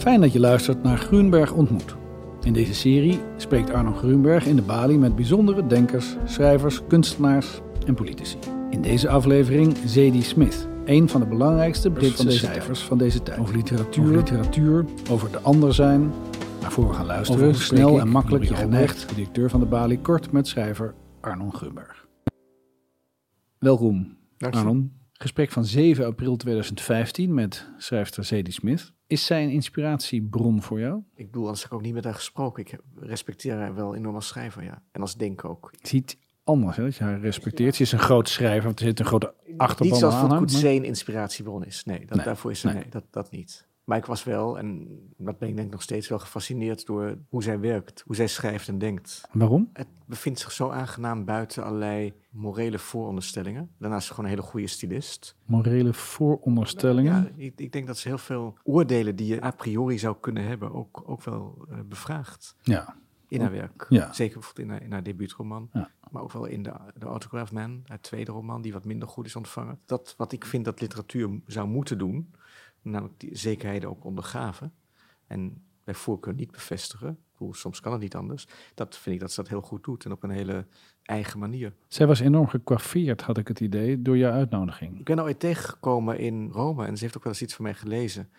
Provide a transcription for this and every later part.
Fijn dat je luistert naar Groenberg ontmoet. In deze serie spreekt Arno Groenberg in de Bali met bijzondere denkers, schrijvers, kunstenaars en politici. In deze aflevering Zadie Smith, een van de belangrijkste Britse schrijvers van deze tijd. Over literatuur, over, literatuur, over de ander zijn. Maar voor we gaan luisteren, over snel en makkelijk je geneigd, directeur van de Bali, kort met schrijver Arnon Groenberg. Welkom, Arnon. Gesprek van 7 april 2015 met schrijfster Zadie Smith. Is zij een inspiratiebron voor jou? Ik bedoel, als ik ook niet met haar gesproken. Ik respecteer haar wel enorm als schrijver, ja. En als denker ook. Ziet anders, hè, dat je haar respecteert. Ze is een groot schrijver, want er zit een grote achterban aan. Niet zoals Voet Coetzee een inspiratiebron is. Nee, dat, daarvoor is ze, nee. dat, dat niet. Maar ik was wel, en dat ben ik denk ik nog steeds wel gefascineerd door hoe zij werkt, hoe zij schrijft en denkt. Waarom? Het bevindt zich zo aangenaam buiten allerlei morele vooronderstellingen. Daarnaast is ze gewoon een hele goede stylist. Morele vooronderstellingen? Ja, ik, ik, denk dat ze heel veel oordelen die je a priori zou kunnen hebben, ook, ook wel uh, bevraagt. Ja. In haar werk. Ja. Zeker bijvoorbeeld in haar, in haar debuutroman. Ja. Maar ook wel in de, de Autograph Man, haar tweede roman, die wat minder goed is ontvangen. Dat wat ik vind dat literatuur zou moeten doen, namelijk die zekerheden ook ondergaven. En bij voorkeur niet bevestigen. Soms kan het niet anders. Dat vind ik dat ze dat heel goed doet en op een hele eigen manier. Zij was enorm gekwaffeerd, had ik het idee, door jouw uitnodiging. Ik ben nou ooit tegengekomen in Rome en ze heeft ook wel eens iets van mij gelezen.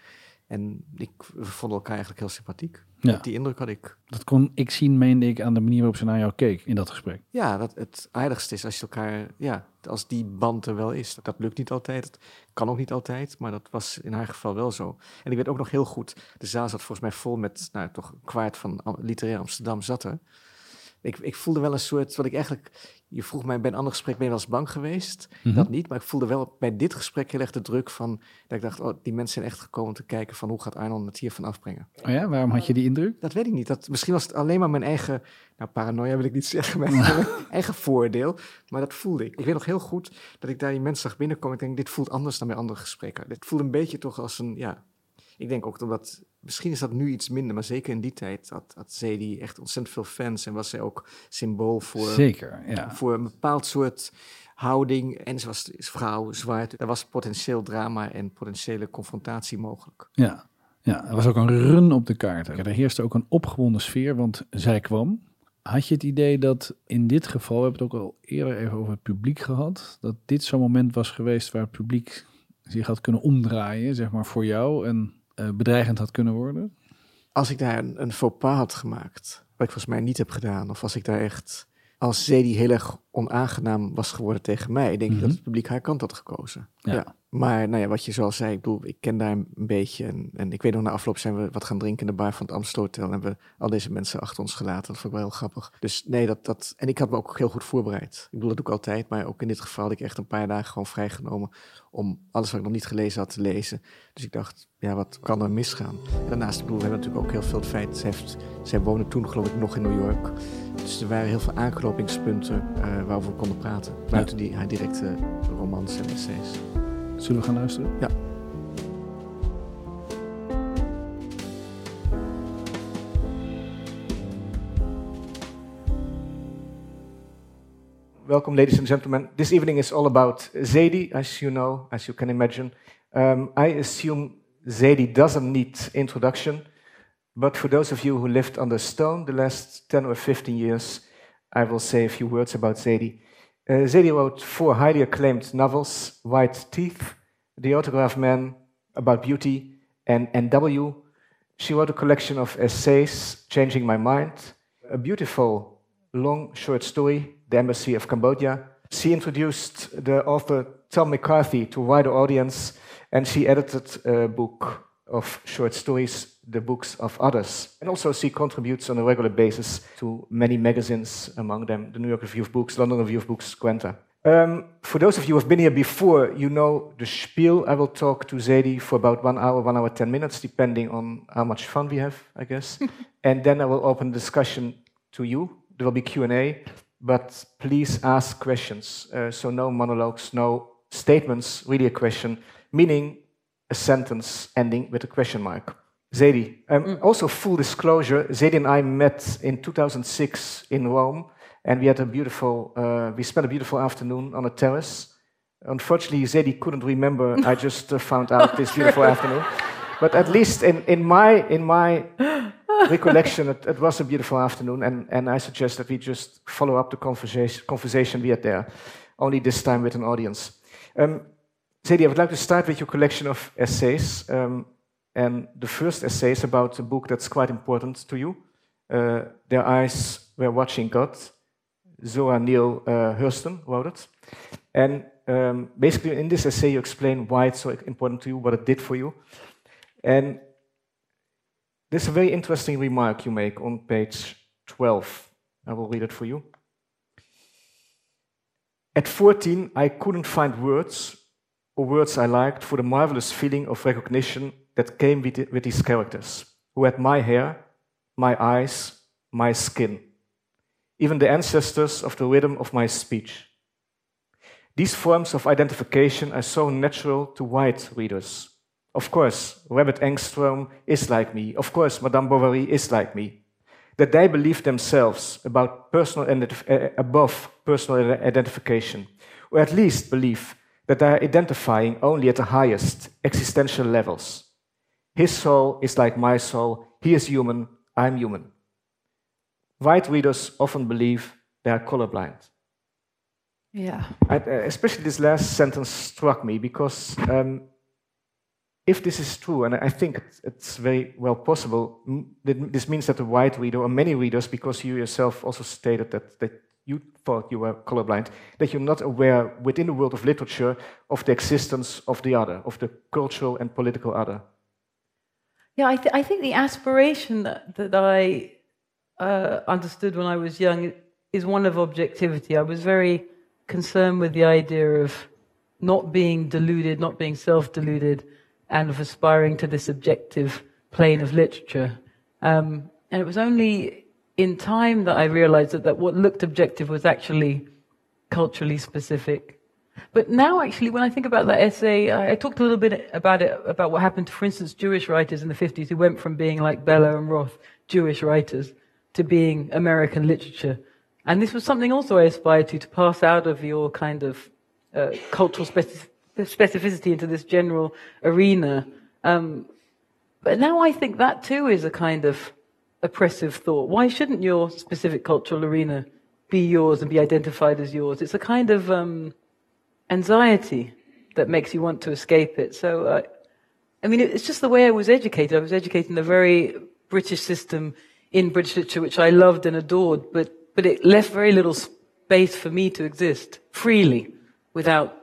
En ik, we vonden elkaar eigenlijk heel sympathiek. Ja. Die indruk had ik. Dat kon ik zien, meende ik, aan de manier waarop ze naar jou keek in dat gesprek. Ja, dat het aardigste is als je elkaar, ja, als die band er wel is. Dat lukt niet altijd, dat kan ook niet altijd, maar dat was in haar geval wel zo. En ik weet ook nog heel goed, de zaal zat volgens mij vol met, nou, toch een kwart van literair Amsterdam zat er. Ik, ik voelde wel een soort, wat ik eigenlijk je vroeg mij bij een ander gesprek, ben je wel eens bang geweest? Mhm. Dat niet, maar ik voelde wel bij dit gesprek heel erg de druk van... dat ik dacht, oh, die mensen zijn echt gekomen om te kijken van... hoe gaat Arnold het hiervan afbrengen? Oh ja, waarom had je die indruk? Dat weet ik niet. Dat, misschien was het alleen maar mijn eigen... nou, paranoia wil ik niet zeggen, mijn eigen voordeel. Maar dat voelde ik. Ik weet nog heel goed dat ik daar die mensen zag binnenkomen. Ik denk, dit voelt anders dan bij andere gesprekken. Dit voelde een beetje toch als een, ja... Ik denk ook omdat misschien is dat nu iets minder, maar zeker in die tijd had, had Zedie echt ontzettend veel fans en was zij ook symbool voor, zeker, ja. voor een bepaald soort houding. En ze was vrouw, zwart. Er was potentieel drama en potentiële confrontatie mogelijk. Ja, ja er was ook een run op de kaart. Er heerste ook een opgewonden sfeer, want zij kwam. Had je het idee dat in dit geval, we hebben het ook al eerder even over het publiek gehad, dat dit zo'n moment was geweest waar het publiek zich had kunnen omdraaien, zeg maar, voor jou en bedreigend had kunnen worden? Als ik daar een, een faux pas had gemaakt, wat ik volgens mij niet heb gedaan, of als ik daar echt als Zedie heel erg onaangenaam was geworden tegen mij, denk ik dat mhm. het publiek haar kant had gekozen. ja. Maar nou ja, wat je zoal zei, ik bedoel, ik ken daar een beetje. En, en ik weet nog, na afloop zijn we wat gaan drinken in de bar van het Amstel Hotel. En hebben we al deze mensen achter ons gelaten. Dat vond ik wel heel grappig. Dus nee, dat, dat... En ik had me ook heel goed voorbereid. Ik bedoel, dat doe ik altijd. Maar ook in dit geval had ik echt een paar dagen gewoon vrijgenomen... om alles wat ik nog niet gelezen had te lezen. Dus ik dacht, ja, wat kan er misgaan? En daarnaast, ik bedoel, we hebben natuurlijk ook heel veel het feit... Zij, heeft, zij woonde toen geloof ik nog in New York. Dus er waren heel veel aanknopingspunten uh, waarover we konden praten. Buiten die, haar directe romans en essays. Zullen we gaan luisteren? Ja. Welcome, ladies and gentlemen. This evening is all about Zadie, as you know, as you can imagine. Um, I assume Zadie doesn't need introduction, but for those of you who lived under stone the last 10 or 15 years, I will say a few words about Zadie. Uh, Zadie wrote four highly acclaimed novels White Teeth, The Autograph Man, About Beauty, and NW. She wrote a collection of essays, Changing My Mind, a beautiful long short story, The Embassy of Cambodia. She introduced the author Tom McCarthy to a wider audience, and she edited a book of short stories, the books of others. And also, she contributes on a regular basis to many magazines, among them the New York Review of Books, London Review of Books, Granta. Um, for those of you who have been here before, you know the spiel. I will talk to Zadie for about one hour, one hour, 10 minutes, depending on how much fun we have, I guess. and then I will open the discussion to you. There will be Q&A, but please ask questions. Uh, so no monologues, no statements, really a question, meaning a sentence ending with a question mark. Zadie. Um, mm. Also, full disclosure, Zadie and I met in 2006 in Rome and we had a beautiful, uh, we spent a beautiful afternoon on a terrace. Unfortunately, Zadie couldn't remember. I just uh, found out this beautiful afternoon. but at least in, in my in my recollection, it, it, was a beautiful afternoon, and, and I suggest that we just follow up the conversation conversation we had there, only this time with an audience. Um, Zadie, I would like to start with your collection of essays, um, and the first essay is about a book that's quite important to you. Uh, Their Eyes Were Watching God. Zora Neale uh, Hurston wrote it. And um, basically, in this essay, you explain why it's so important to you, what it did for you. And there's a very interesting remark you make on page 12. I will read it for you. At 14, I couldn't find words or words I liked for the marvelous feeling of recognition that came with, with these characters, who had my hair, my eyes, my skin, even the ancestors of the rhythm of my speech. These forms of identification are so natural to white readers. Of course, Rabbit Angstrom is like me. Of course, Madame Bovary is like me. That they believe themselves about personal uh, above personal identification, or at least believe that they are identifying only at the highest existential levels. His soul is like my soul. He is human. I'm human. White readers often believe they are colorblind. Yeah. I, uh, especially this last sentence struck me because um, if this is true, and I think it's very well possible, this means that the white reader, or many readers, because you yourself also stated that, that you thought you were colorblind, that you're not aware within the world of literature of the existence of the other, of the cultural and political other. Yeah, I, th I think the aspiration that, that I uh, understood when I was young is one of objectivity. I was very concerned with the idea of not being deluded, not being self deluded, and of aspiring to this objective plane of literature. Um, and it was only in time that I realized that, that what looked objective was actually culturally specific. But now, actually, when I think about that essay, I, I, talked a little bit about it, about what happened to, for instance, Jewish writers in the 50s who went from being like Bellow and Roth, Jewish writers, to being American literature. And this was something also I aspired to, to pass out of your kind of uh, cultural specific- specificity into this general arena. Um, but now I think that too is a kind of oppressive thought. Why shouldn't your specific cultural arena be yours and be identified as yours? It's a kind of um, anxiety that makes you want to escape it. So, uh, I mean, it's just the way I was educated. I was educated in a very British system in British literature, which I loved and adored, but, but it left very little space for me to exist freely without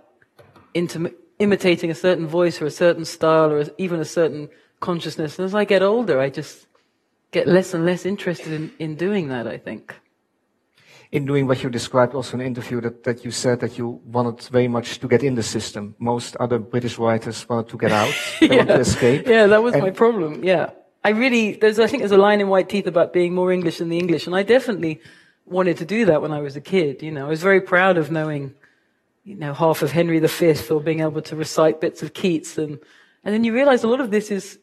intim- imitating a certain voice or a certain style or even a certain consciousness. And as I get older, I just get less and less interested in, in doing that, I think. In doing what you described also in an interview that, that you said that you wanted very much to get in the system. Most other British writers wanted to get out. They yeah. to escape. Yeah, that was and my problem. Yeah. I really, there's, I think there's a line in White Teeth about being more English than the English, and I definitely wanted to do that when I was a kid. You know, I was very proud of knowing, you know, half of Henry V or being able to recite bits of Keats, and and then you realize a lot of this is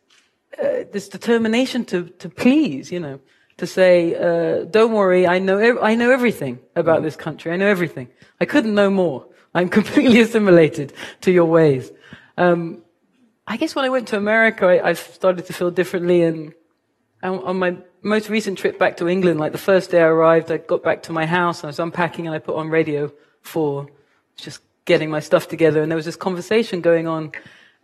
uh, this determination to to please, you know, to say, uh, don't worry, I know I know everything about this country, I know everything. I couldn't know more. I'm completely assimilated to your ways. Um, I guess when I went to America, I, I started to feel differently. And, and on my most recent trip back to England, like the first day I arrived, I got back to my house and I was unpacking and I put on Radio 4, just getting my stuff together. And there was this conversation going on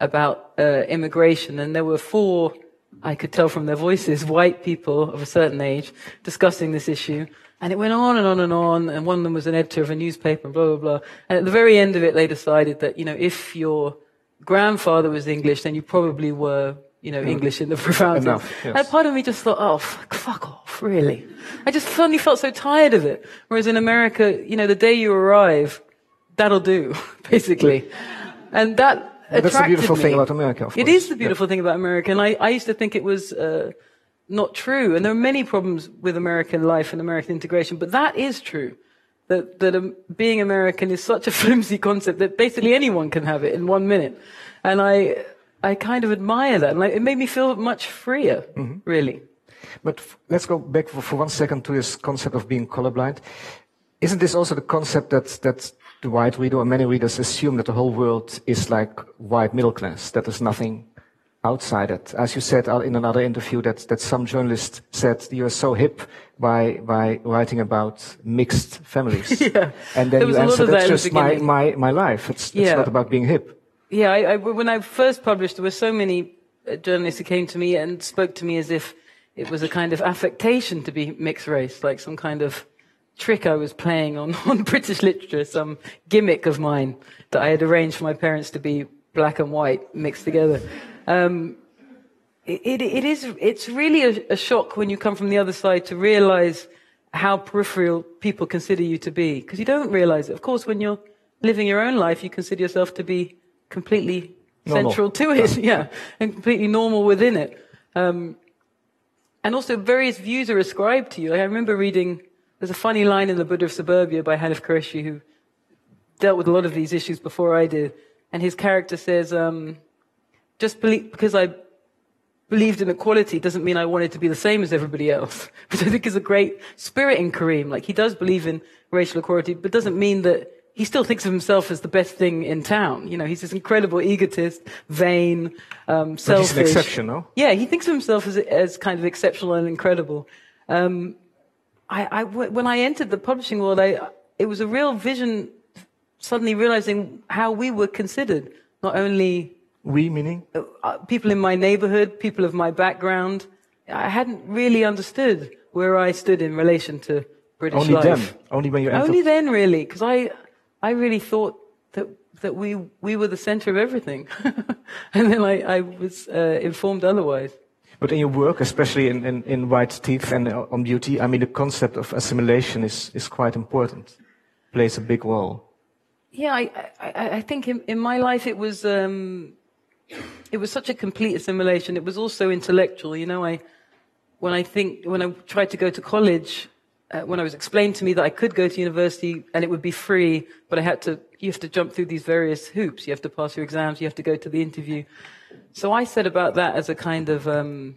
about uh, immigration. And there were four, I could tell from their voices, white people of a certain age discussing this issue. And it went on and on and on. And one of them was an editor of a newspaper and blah, blah, blah. And at the very end of it, they decided that, you know, if you're grandfather was English, then you probably were, you know, English in the profound Enough, yes. And part of me just thought, oh, fuck, fuck off, really. I just suddenly felt so tired of it. Whereas in America, you know, the day you arrive, that'll do, basically. And that that's the beautiful me. thing about America, It is the beautiful yeah. thing about America. And I, I used to think it was, uh, not true. And there are many problems with American life and American integration, but that is true that, that um, being American is such a flimsy concept that basically anyone can have it in one minute. And I, I kind of admire that. And it made me feel much freer, mm-hmm. really. But f- let's go back for, for, one second to this concept of being colorblind. Isn't this also the concept that, that the white reader or many readers assume that the whole world is like white middle class, that there's nothing outside it. As you said in another interview, that, that some journalist said you're so hip by, by writing about mixed families. Yeah. And then you answered, of that that's just my, my, my life. It's, it's Yeah. not about being hip. Yeah, I, I, when I first published, there were so many uh, journalists who came to me and spoke to me as if it was a kind of affectation to be mixed race, like some kind of trick I was playing on, on British literature, some gimmick of mine that I had arranged for my parents to be black and white mixed together. Um, it, it, it is, it's really a, a shock when you come from the other side to realize how peripheral people consider you to be. Because you don't realize it. Of course, when you're living your own life, you consider yourself to be completely Normal. central to it. Yeah. And completely normal within it. Um, and also various views are ascribed to you. Like, I remember reading, there's a funny line in The Buddha of Suburbia by Hanif Kureishi who dealt with a lot of these issues before I did. And his character says, um, just believe, because I believed in equality doesn't mean I wanted to be the same as everybody else, which I think is a great spirit in Karim. Like he does believe in racial equality, but doesn't mean that he still thinks of himself as the best thing in town. You know, he's this incredible egotist, vain, um, But selfish. he's an exception, no? Yeah, he thinks of himself as, as kind of exceptional and incredible. Um, I, I, when I entered the publishing world, I, it was a real vision, suddenly realizing how we were considered, not only We meaning? uh, people in my neighborhood, people of my background. I hadn't really understood where I stood in relation to British Only life. then. Only when you entered. Only then, really, because I, I really thought that that we we were the center of everything, and then I, I was uh, informed otherwise. But in your work, especially in, in, in White Teeth and on beauty, I mean, the concept of assimilation is, is quite important, plays a big role. Yeah, I, I, I think in, in my life it was um, it was such a complete assimilation. It was also intellectual. You know, I when I think when I tried to go to college, uh, when I was explained to me that I could go to university and it would be free, but I had to you have to jump through these various hoops. You have to pass your exams. You have to go to the interview. So I said about that as a kind of um,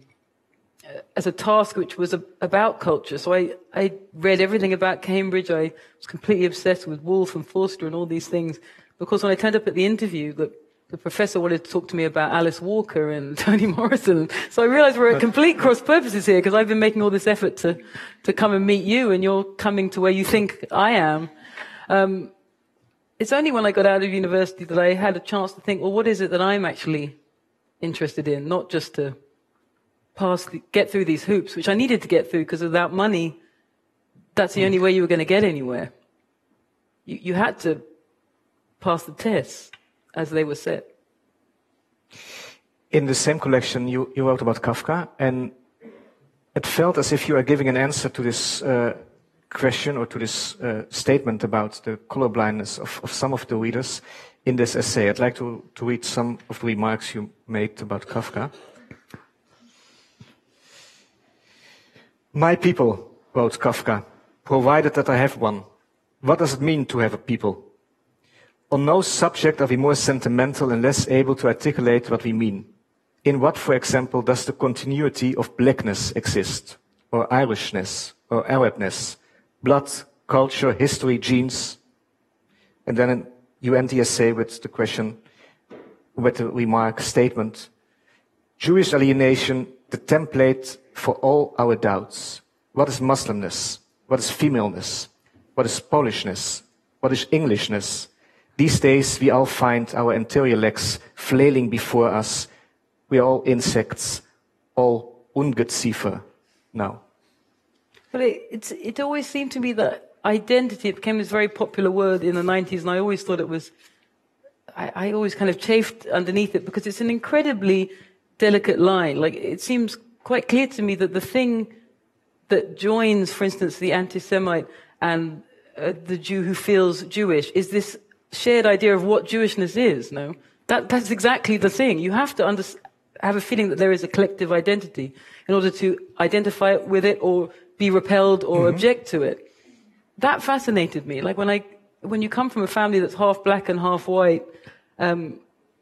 as a task which was a, about culture. So I, I read everything about Cambridge. I was completely obsessed with Woolf and Forster and all these things. Because when I turned up at the interview, the, the professor wanted to talk to me about Alice Walker and Toni Morrison. So I realized we're at complete cross purposes here because I've been making all this effort to, to come and meet you and you're coming to where you think I am. Um, it's only when I got out of university that I had a chance to think, well, what is it that I'm actually interested in? Not just to pass, get through these hoops, which I needed to get through because without money, that's the only way you were going to get anywhere. You, you had to pass the tests as they were set. In the same collection, you, you wrote about Kafka, and it felt as if you are giving an answer to this uh, question or to this uh, statement about the colorblindness of, of some of the readers in this essay. I'd like to, to read some of the remarks you made about Kafka. My people, wrote Kafka, provided that I have one. What does it mean to have a people? On no subject are we more sentimental and less able to articulate what we mean. In what, for example, does the continuity of blackness exist? Or Irishness? Or Arabness? Blood, culture, history, genes? And then you end the essay with the question, with the remark, statement, Jewish alienation, the template for all our doubts. What is Muslimness? What is femaleness? What is Polishness? What is Englishness? These days we all find our anterior legs flailing before us. We are all insects, all ungeziefer now. But it, it always seemed to me that identity it became this very popular word in the 90s, and I always thought it was, I, I always kind of chafed underneath it because it's an incredibly delicate line. Like, it seems quite clear to me that the thing that joins, for instance, the anti Semite and uh, the Jew who feels Jewish is this shared idea of what Jewishness is, no? That, that's exactly the thing. You have to under, have a feeling that there is a collective identity in order to identify with it or be repelled or object to it. That fascinated me. Like when I, when you come from a family that's half black and half white, um,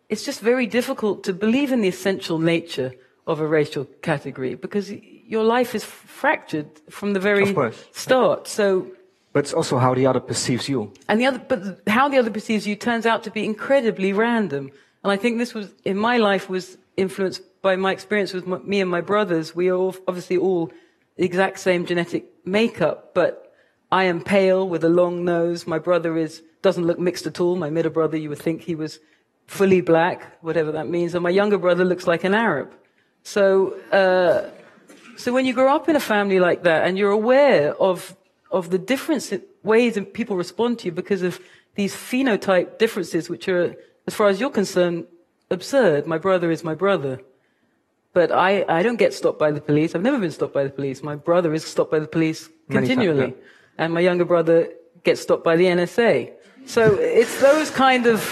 it's just very difficult to believe in the essential nature of a racial category because your life is fractured from the very start. So But it's also how the other perceives you. and the other, but how the other perceives you turns out to be incredibly random. And I think this was, in my life, was influenced by my experience with my, me and my brothers, we are all, obviously all the exact same genetic makeup, but I am pale with a long nose. My brother is doesn't look mixed at all. My middle brother, you would think he was fully black, whatever that means, and my younger brother looks like an Arab. So, uh, so when you grow up in a family like that, and you're aware of of the different ways that people respond to you because of these phenotype differences, which are, as far as you're concerned, absurd. My brother is my brother. But I, I don't get stopped by the police. I've never been stopped by the police. My brother is stopped by the police continually. Times, yeah. And my younger brother gets stopped by the NSA. So it's those kind of,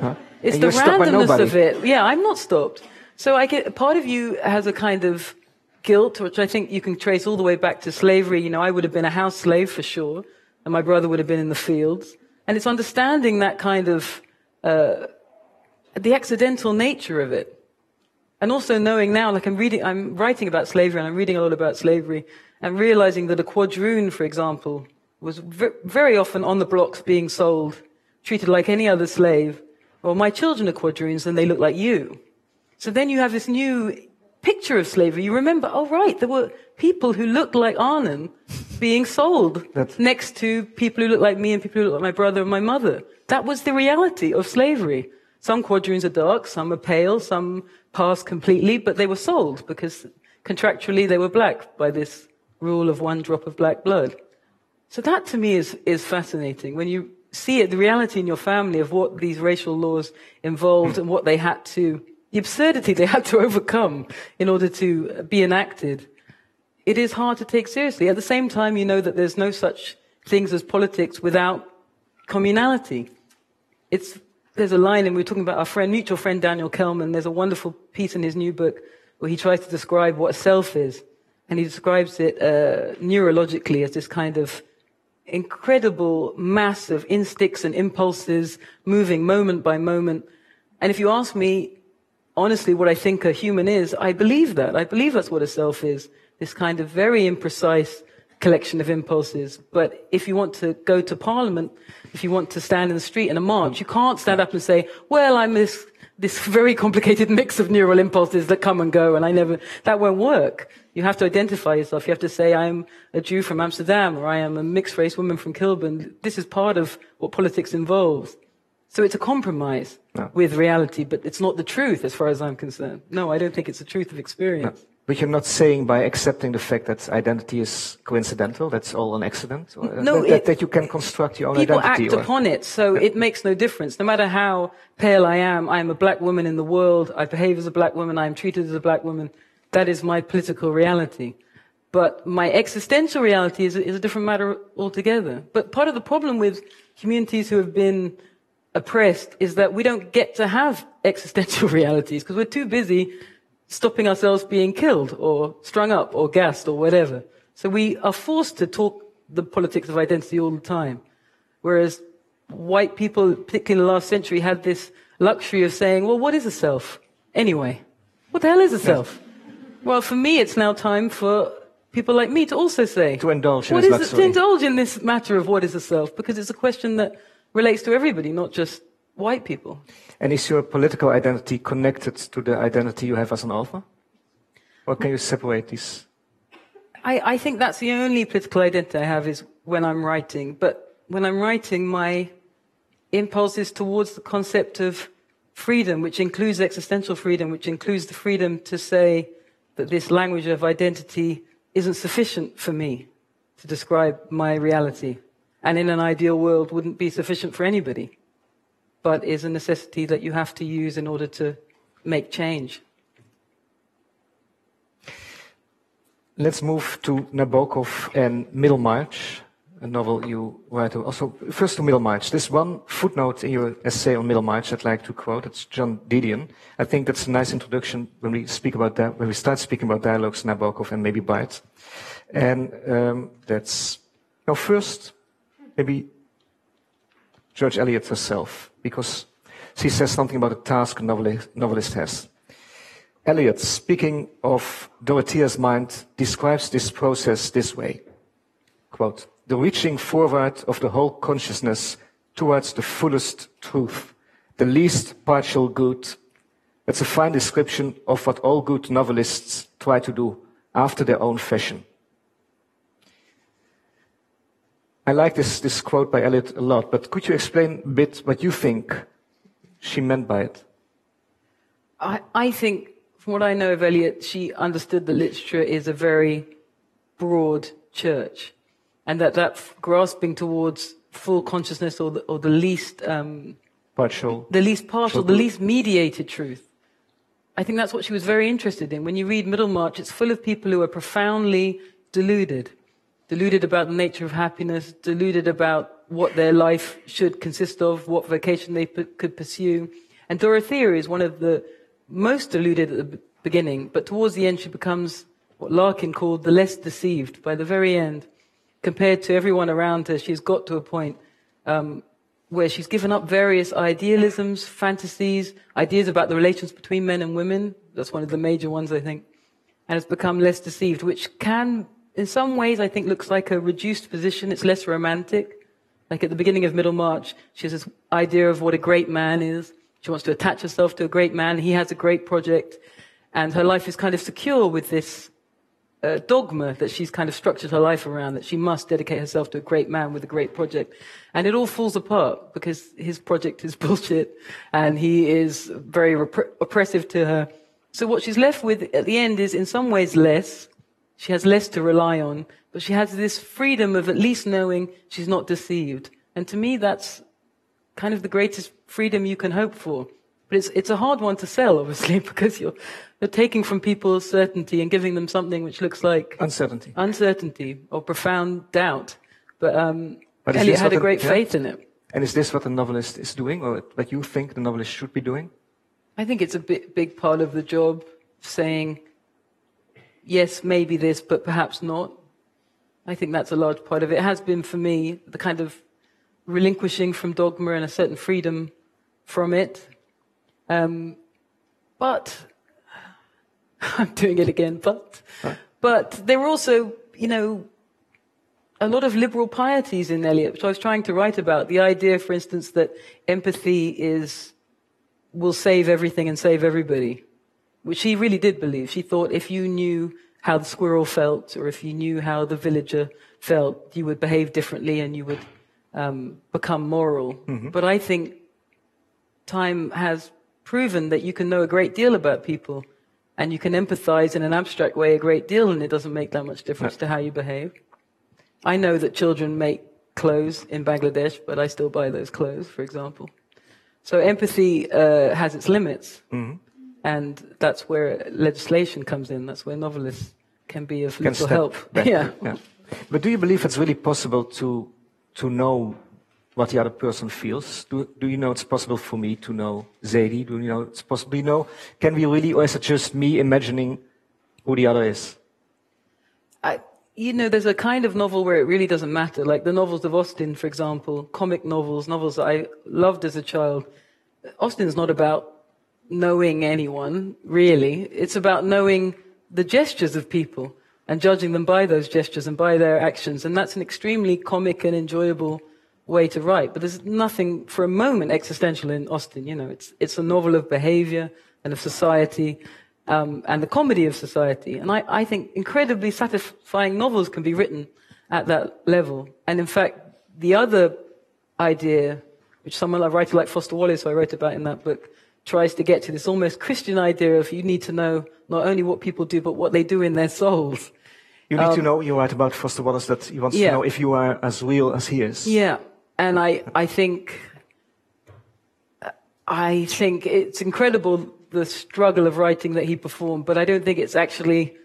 huh? it's and the randomness of it. Yeah, I'm not stopped. So I get, part of you has a kind of guilt, which I think you can trace all the way back to slavery. You know, I would have been a house slave for sure, and my brother would have been in the fields. And it's understanding that kind of, uh, the accidental nature of it. And also knowing now, like I'm reading, I'm writing about slavery and I'm reading a lot about slavery and realizing that a quadroon, for example, was very often on the blocks being sold, treated like any other slave. Well, my children are quadroons and they look like you. So then you have this new picture of slavery. You remember, oh right, there were people who looked like Arnon being sold That's... next to people who looked like me and people who looked like my brother and my mother. That was the reality of slavery. Some quadroons are dark, some are pale, some pass completely, but they were sold because contractually they were black by this rule of one drop of black blood. So that to me is, is fascinating. When you see it, the reality in your family of what these racial laws involved and what they had to, the absurdity they had to overcome in order to be enacted, it is hard to take seriously. At the same time, you know that there's no such things as politics without communality. It's, there's a line, and we are talking about our friend, mutual friend Daniel Kehlmann. There's a wonderful piece in his new book where he tries to describe what a self is. And he describes it uh, neurologically as this kind of incredible mass of instincts and impulses moving moment by moment. And if you ask me, honestly, what I think a human is, I believe that. I believe that's what a self is. This kind of very imprecise collection of impulses. But if you want to go to parliament, if you want to stand in the street in a march, you can't stand up and say, well, I'm this, this very complicated mix of neural impulses that come and go and I never, that won't work. You have to identify yourself. You have to say, I'm a Jew from Amsterdam or I am a mixed race woman from Kilburn. This is part of what politics involves. So it's a compromise no. with reality, but it's not the truth as far as I'm concerned. No, I don't think it's the truth of experience. No. But you're not saying by accepting the fact that identity is coincidental, that's all an accident? Uh, no, that, it, that, you can construct your own people identity? People act or? upon it, so yeah. it makes no difference. No matter how pale I am, I am a black woman in the world, I behave as a black woman, I am treated as a black woman. That is my political reality. But my existential reality is, is a different matter altogether. But part of the problem with communities who have been oppressed is that we don't get to have existential realities because we're too busy stopping ourselves being killed or strung up or gassed or whatever. So we are forced to talk the politics of identity all the time. Whereas white people, particularly in the last century, had this luxury of saying, well, what is a self anyway? What the hell is a self? Well, for me, it's now time for people like me to also say to indulge what is it, to indulge in this matter of what is a self, because it's a question that relates to everybody, not just white people. And is your political identity connected to the identity you have as an alpha, or can you separate these? I, I think that's the only political identity I have is when I'm writing. But when I'm writing, my impulse is towards the concept of freedom, which includes existential freedom, which includes the freedom to say that this language of identity isn't sufficient for me to describe my reality, and in an ideal world wouldn't be sufficient for anybody, but is a necessity that you have to use in order to make change. Let's move to Nabokov and Middlemarch a novel you write. Also, first to Middlemarch. There's one footnote in your essay on Middlemarch I'd like to quote. It's Joan Didion. I think that's a nice introduction when we speak about that, when we start speaking about dialogues, Nabokov and maybe Barthes. And um, that's now first maybe George Eliot herself, because she says something about the task a novelist, novelist has. Eliot, speaking of Dorothea's mind, describes this process this way. Quote, the reaching forward of the whole consciousness towards the fullest truth, the least partial good, That's a fine description of what all good novelists try to do after their own fashion. I like this, this quote by Eliot a lot, but could you explain a bit what you think she meant by it? I, I think, from what I know of Eliot, she understood that literature is a very broad church, and that that grasping towards full consciousness or the, or the least um, partial, the least partial, the least mediated truth. I think that's what she was very interested in. When you read Middlemarch, it's full of people who are profoundly deluded deluded about the nature of happiness, deluded about what their life should consist of, what vocation they could pursue. And Dorothea is one of the most deluded at the beginning, but towards the end she becomes what Larkin called the less deceived by the very end. Compared to everyone around her, she's got to a point um, where she's given up various idealisms, fantasies, ideas about the relations between men and women. That's one of the major ones, I think. And has become less deceived, which can in some ways, I think looks like a reduced position. It's less romantic. Like at the beginning of Middlemarch, she has this idea of what a great man is. She wants to attach herself to a great man. He has a great project. And her life is kind of secure with this uh, dogma that she's kind of structured her life around, that she must dedicate herself to a great man with a great project. And it all falls apart because his project is bullshit and he is very oppressive to her. So what she's left with at the end is in some ways less, she has less to rely on, but she has this freedom of at least knowing she's not deceived. And to me, that's kind of the greatest freedom you can hope for. But it's, it's a hard one to sell, obviously, because you're, you're taking from people certainty and giving them something which looks like uncertainty, uncertainty or profound doubt. But, um, but Eliot had a great yeah. faith in it. And is this what the novelist is doing, or what you think the novelist should be doing? I think it's a big, big part of the job, saying, yes, maybe this, but perhaps not. I think that's a large part of it. It has been for me the kind of relinquishing from dogma and a certain freedom from it. Um, but I'm doing it again, but but there were also, you know, a lot of liberal pieties in Eliot, which I was trying to write about. The idea, for instance, that empathy is will save everything and save everybody which she really did believe. She thought if you knew how the squirrel felt or if you knew how the villager felt, you would behave differently and you would um, become moral. Mm-hmm. But I think time has proven that you can know a great deal about people and you can empathize in an abstract way a great deal and it doesn't make that much difference no. to how you behave. I know that children make clothes in Bangladesh, but I still buy those clothes, for example. So empathy uh, has its limits. Mm-hmm. And that's where legislation comes in. That's where novelists can be of can little help. Yeah. yeah. But do you believe it's really possible to, to know what the other person feels? Do, do you know it's possible for me to know Zadie? Do you know it's possible? Do you know, can we really, or is it just me imagining who the other is? I, you know, there's a kind of novel where it really doesn't matter. Like the novels of Austen, for example, comic novels, novels that I loved as a child. Austen's not about knowing anyone, really. It's about knowing the gestures of people and judging them by those gestures and by their actions. And that's an extremely comic and enjoyable way to write. But there's nothing for a moment existential in Austen. You know, it's, it's a novel of behavior and of society um, and the comedy of society. And I, I think incredibly satisfying novels can be written at that level. And in fact, the other idea, which someone, a writer like Foster Wallace, who I wrote about in that book, tries to get to this almost Christian idea of you need to know not only what people do, but what they do in their souls. You need um, to know, you write about Foster Wallace, that he wants yeah. to know if you are as real as he is. Yeah. And I, I think, I think it's incredible the struggle of writing that he performed, but I don't think it's actually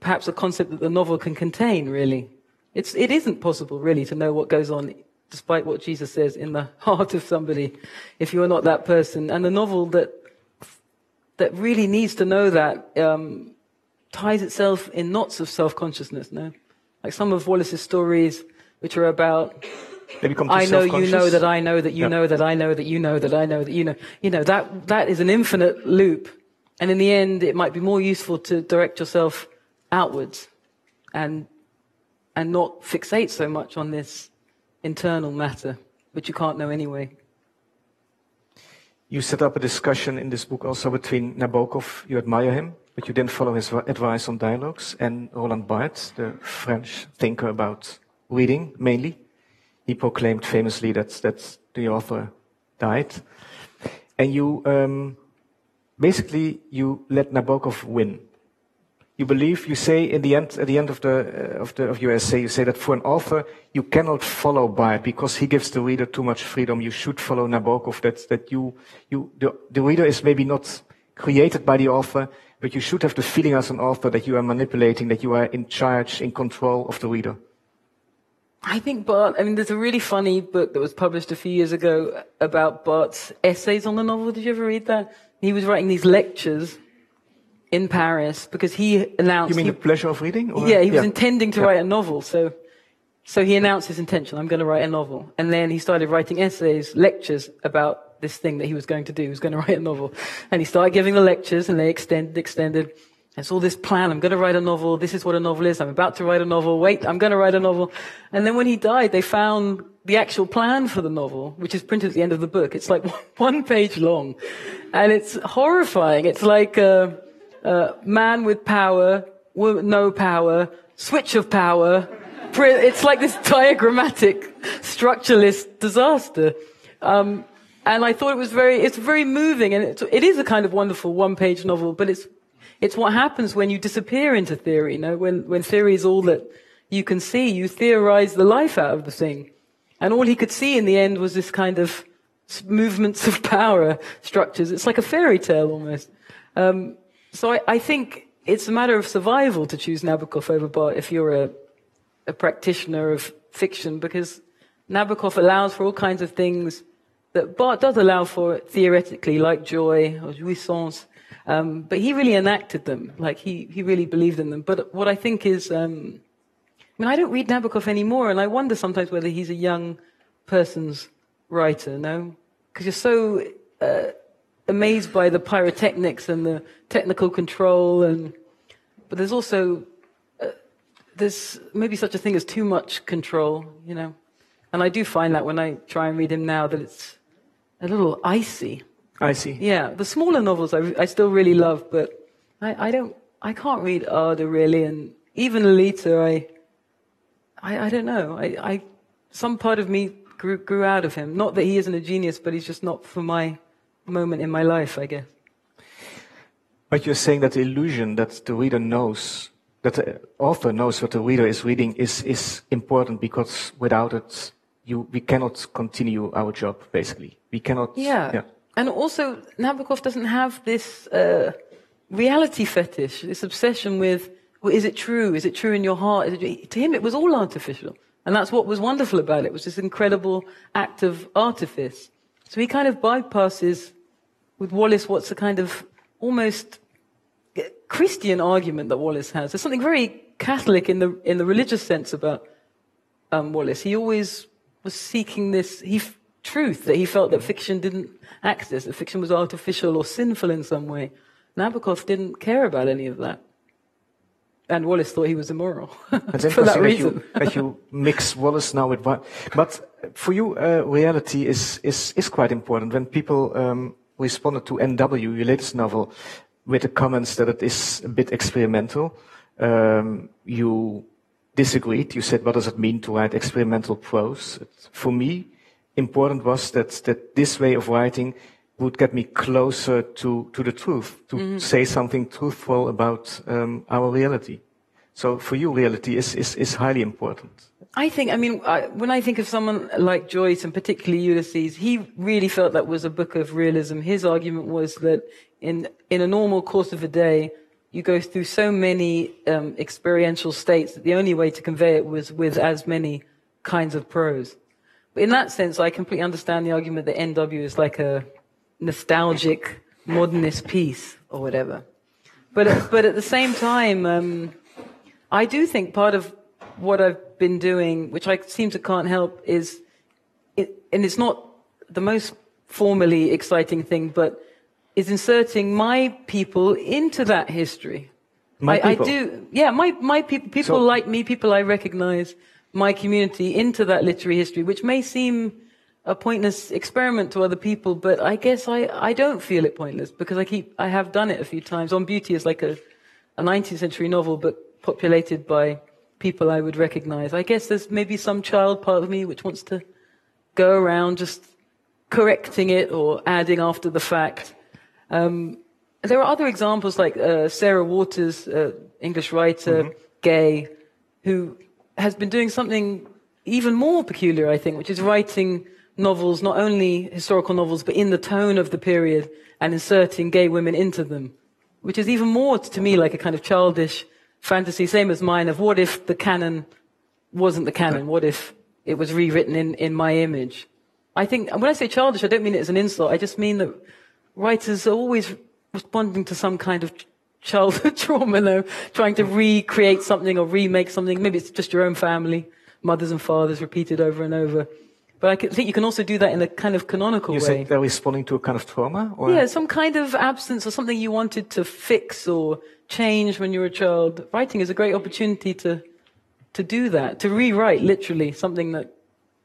perhaps a concept that the novel can contain, really. It's, it isn't possible, really, to know what goes on despite what Jesus says, in the heart of somebody, if you are not that person. And the novel that that really needs to know that um, ties itself in knots of self-consciousness. No, like some of Wallace's stories, which are about. I know you know that I know that you know that I know that you know that I know that you know. You know that that is an infinite loop, and in the end, it might be more useful to direct yourself outwards, and and not fixate so much on this internal matter, which you can't know anyway. You set up a discussion in this book also between Nabokov, you admire him, but you didn't follow his advice on dialogues, and Roland Barthes, the French thinker about reading mainly. He proclaimed famously that, that the author died. And you, um, basically, you let Nabokov win. You believe, you say in the end, at the end of the, uh, of the, of your essay, you say that for an author, you cannot follow Barthes because he gives the reader too much freedom. You should follow Nabokov. That, that you, you, the, the reader is maybe not created by the author, but you should have the feeling as an author that you are manipulating, that you are in charge, in control of the reader. I think Barthes, I mean, there's a really funny book that was published a few years ago about Barthes's essays on the novel. Did you ever read that? He was writing these lectures in Paris because he announced. You mean he, the pleasure of reading? Or? Yeah, he was yeah. intending to yeah. write a novel. So, so he announced his intention. I'm going to write a novel. And then he started writing essays, lectures about this thing that he was going to do. He was going to write a novel. And he started giving the lectures and they extended, extended. It's all this plan. I'm going to write a novel. This is what a novel is. I'm about to write a novel. Wait, I'm going to write a novel. And then when he died, they found the actual plan for the novel, which is printed at the end of the book. It's like one page long. And it's horrifying. It's like a, a man with power, no power, switch of power. It's like this diagrammatic, structuralist disaster. Um, and I thought it was very, it's very moving and it, it is a kind of wonderful one page novel, but it's it's what happens when you disappear into theory, you know, when, when theory is all that you can see, you theorize the life out of the thing. And all he could see in the end was this kind of movements of power structures. It's like a fairy tale almost. Um, so I, I, think it's a matter of survival to choose Nabokov over Barthes if you're a, a practitioner of fiction, because Nabokov allows for all kinds of things that Barthes does allow for theoretically, like joy or jouissance. Um, but he really enacted them. Like he, he really believed in them. But what I think is, um, I mean, I don't read Nabokov anymore, and I wonder sometimes whether he's a young person's writer, no? Because you're so uh, amazed by the pyrotechnics and the technical control, and but there's also uh, there's maybe such a thing as too much control, you know. And I do find that when I try and read him now, that it's a little icy. Icy. Yeah, the smaller novels I, I still really love, but I, I don't, I can't read Ada really, and even Lolita, I, I, I don't know. I, I, some part of me grew, grew out of him. Not that he isn't a genius, but he's just not for my moment in my life, I guess. But you're saying that the illusion that the reader knows, that the author knows what the reader is reading, is is important because without it, you we cannot continue our job. Basically, we cannot. Yeah. yeah. And also, Nabokov doesn't have this uh, reality fetish, this obsession with, well, is it true? Is it true in your heart? It, to him, it was all artificial. And that's what was wonderful about it. It was this incredible act of artifice. So he kind of bypasses with Wallace what's a kind of almost Christian argument that Wallace has. There's something very Catholic in the, in the religious sense about um, Wallace. He always was seeking this, he, truth that he felt that fiction didn't access, that fiction was artificial or sinful in some way. Nabokov didn't care about any of that. And Wallace thought he was immoral. Interesting that, that, you, that you mix Wallace now with, but for you, uh, reality is, is, is quite important. When people um, responded to NW, your latest novel, with the comments that it is a bit experimental, um, you disagreed. You said, what does it mean to write experimental prose? For me, important was that, that this way of writing would get me closer to, to the truth, to mm-hmm. say something truthful about um, our reality. So for you, reality is, is, is highly important. I think, I mean, I, when I think of someone like Joyce and particularly Ulysses, he really felt that was a book of realism. His argument was that in, in a normal course of a day, you go through so many um, experiential states that the only way to convey it was with as many kinds of prose. But in that sense, I completely understand the argument that NW is like a nostalgic modernist piece or whatever. But, but at the same time, um, I do think part of what I've been doing, which I seem to can't help, is, it, and it's not the most formally exciting thing, but is inserting my people into that history. My I, people. I do, yeah, my, my people, people so, like me, people I recognize, my community into that literary history, which may seem a pointless experiment to other people, but I guess I, I don't feel it pointless because I keep, I have done it a few times. On Beauty is like a, a 19th century novel, but populated by people I would recognize. I guess there's maybe some child part of me which wants to go around just correcting it or adding after the fact. Um, there are other examples like uh, Sarah Waters, uh, English writer, mm-hmm. gay, who has been doing something even more peculiar, I think, which is writing novels, not only historical novels, but in the tone of the period and inserting gay women into them, which is even more to me like a kind of childish fantasy, same as mine, of what if the canon wasn't the canon? What if it was rewritten in, in my image? I think, when I say childish, I don't mean it as an insult. I just mean that writers are always responding to some kind of childhood trauma, though, trying to hmm. recreate something or remake something. Maybe it's just your own family, mothers and fathers repeated over and over. But I think you can also do that in a kind of canonical you way. They're responding to a kind of trauma? Or? Yeah, some kind of absence or something you wanted to fix or change when you were a child. Writing is a great opportunity to, to do that, to rewrite literally something that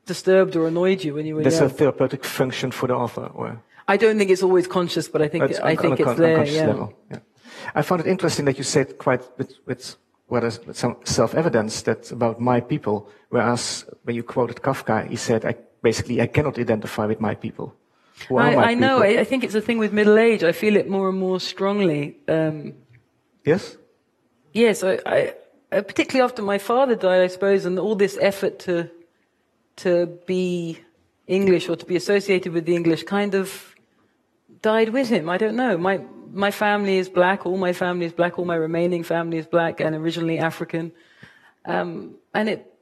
disturbed or annoyed you when you were That's young. a therapeutic function for the author? Or? I don't think it's always conscious, but I think, it's I think it's there. Yeah. Level. yeah. I found it interesting that you said quite with, with well, some self-evidence that about my people, whereas when you quoted Kafka, he said, I, basically, I cannot identify with my people. I, I know. I, I, think it's a thing with middle age. I feel it more and more strongly. Um, yes? Yes, I, I, uh, particularly after my father died, I suppose, and all this effort to, to be English or to be associated with the English kind of died with him. I don't know. My, my family is black, all my family is black, all my remaining family is black and originally African. Um, and it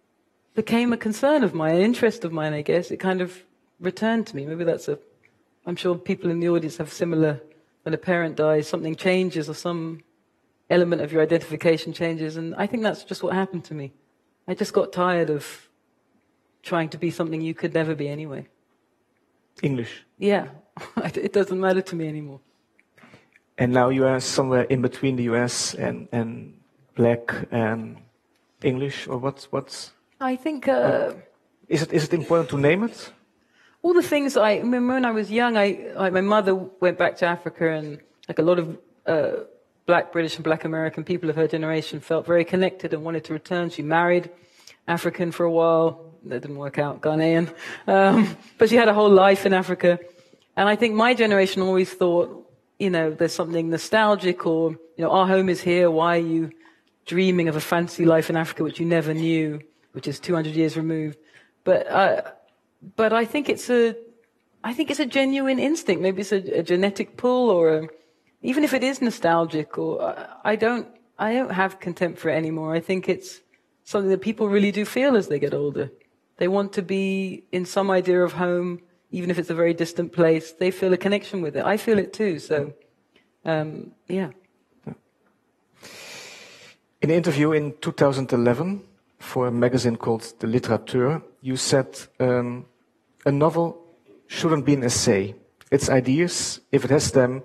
became a concern of mine, an interest of mine, I guess. It kind of returned to me. Maybe that's a, I'm sure people in the audience have similar, when a parent dies, something changes or some element of your identification changes. And I think that's just what happened to me. I just got tired of trying to be something you could never be anyway. English? Yeah. it doesn't matter to me anymore. And now you are somewhere in between the US and, and black and English, or what's what's? I think. Uh, is it is it important to name it? All the things I, I remember when I was young, I, I, my mother went back to Africa, and like a lot of uh, black British and black American people of her generation felt very connected and wanted to return. She married African for a while. That didn't work out, Ghanaian. Um, but she had a whole life in Africa. And I think my generation always thought, you know, there's something nostalgic or, you know, our home is here. Why are you dreaming of a fancy life in Africa which you never knew, which is 200 years removed? But, uh, but I think it's a, I think it's a genuine instinct. Maybe it's a, a genetic pull or a, even if it is nostalgic or uh, I don't, I don't have contempt for it anymore. I think it's something that people really do feel as they get older. They want to be in some idea of home even if it's a very distant place, they feel a connection with it. I feel it too. So, um, yeah. In an interview in 2011 for a magazine called The Literateur, you said um, a novel shouldn't be an essay. Its ideas, if it has them,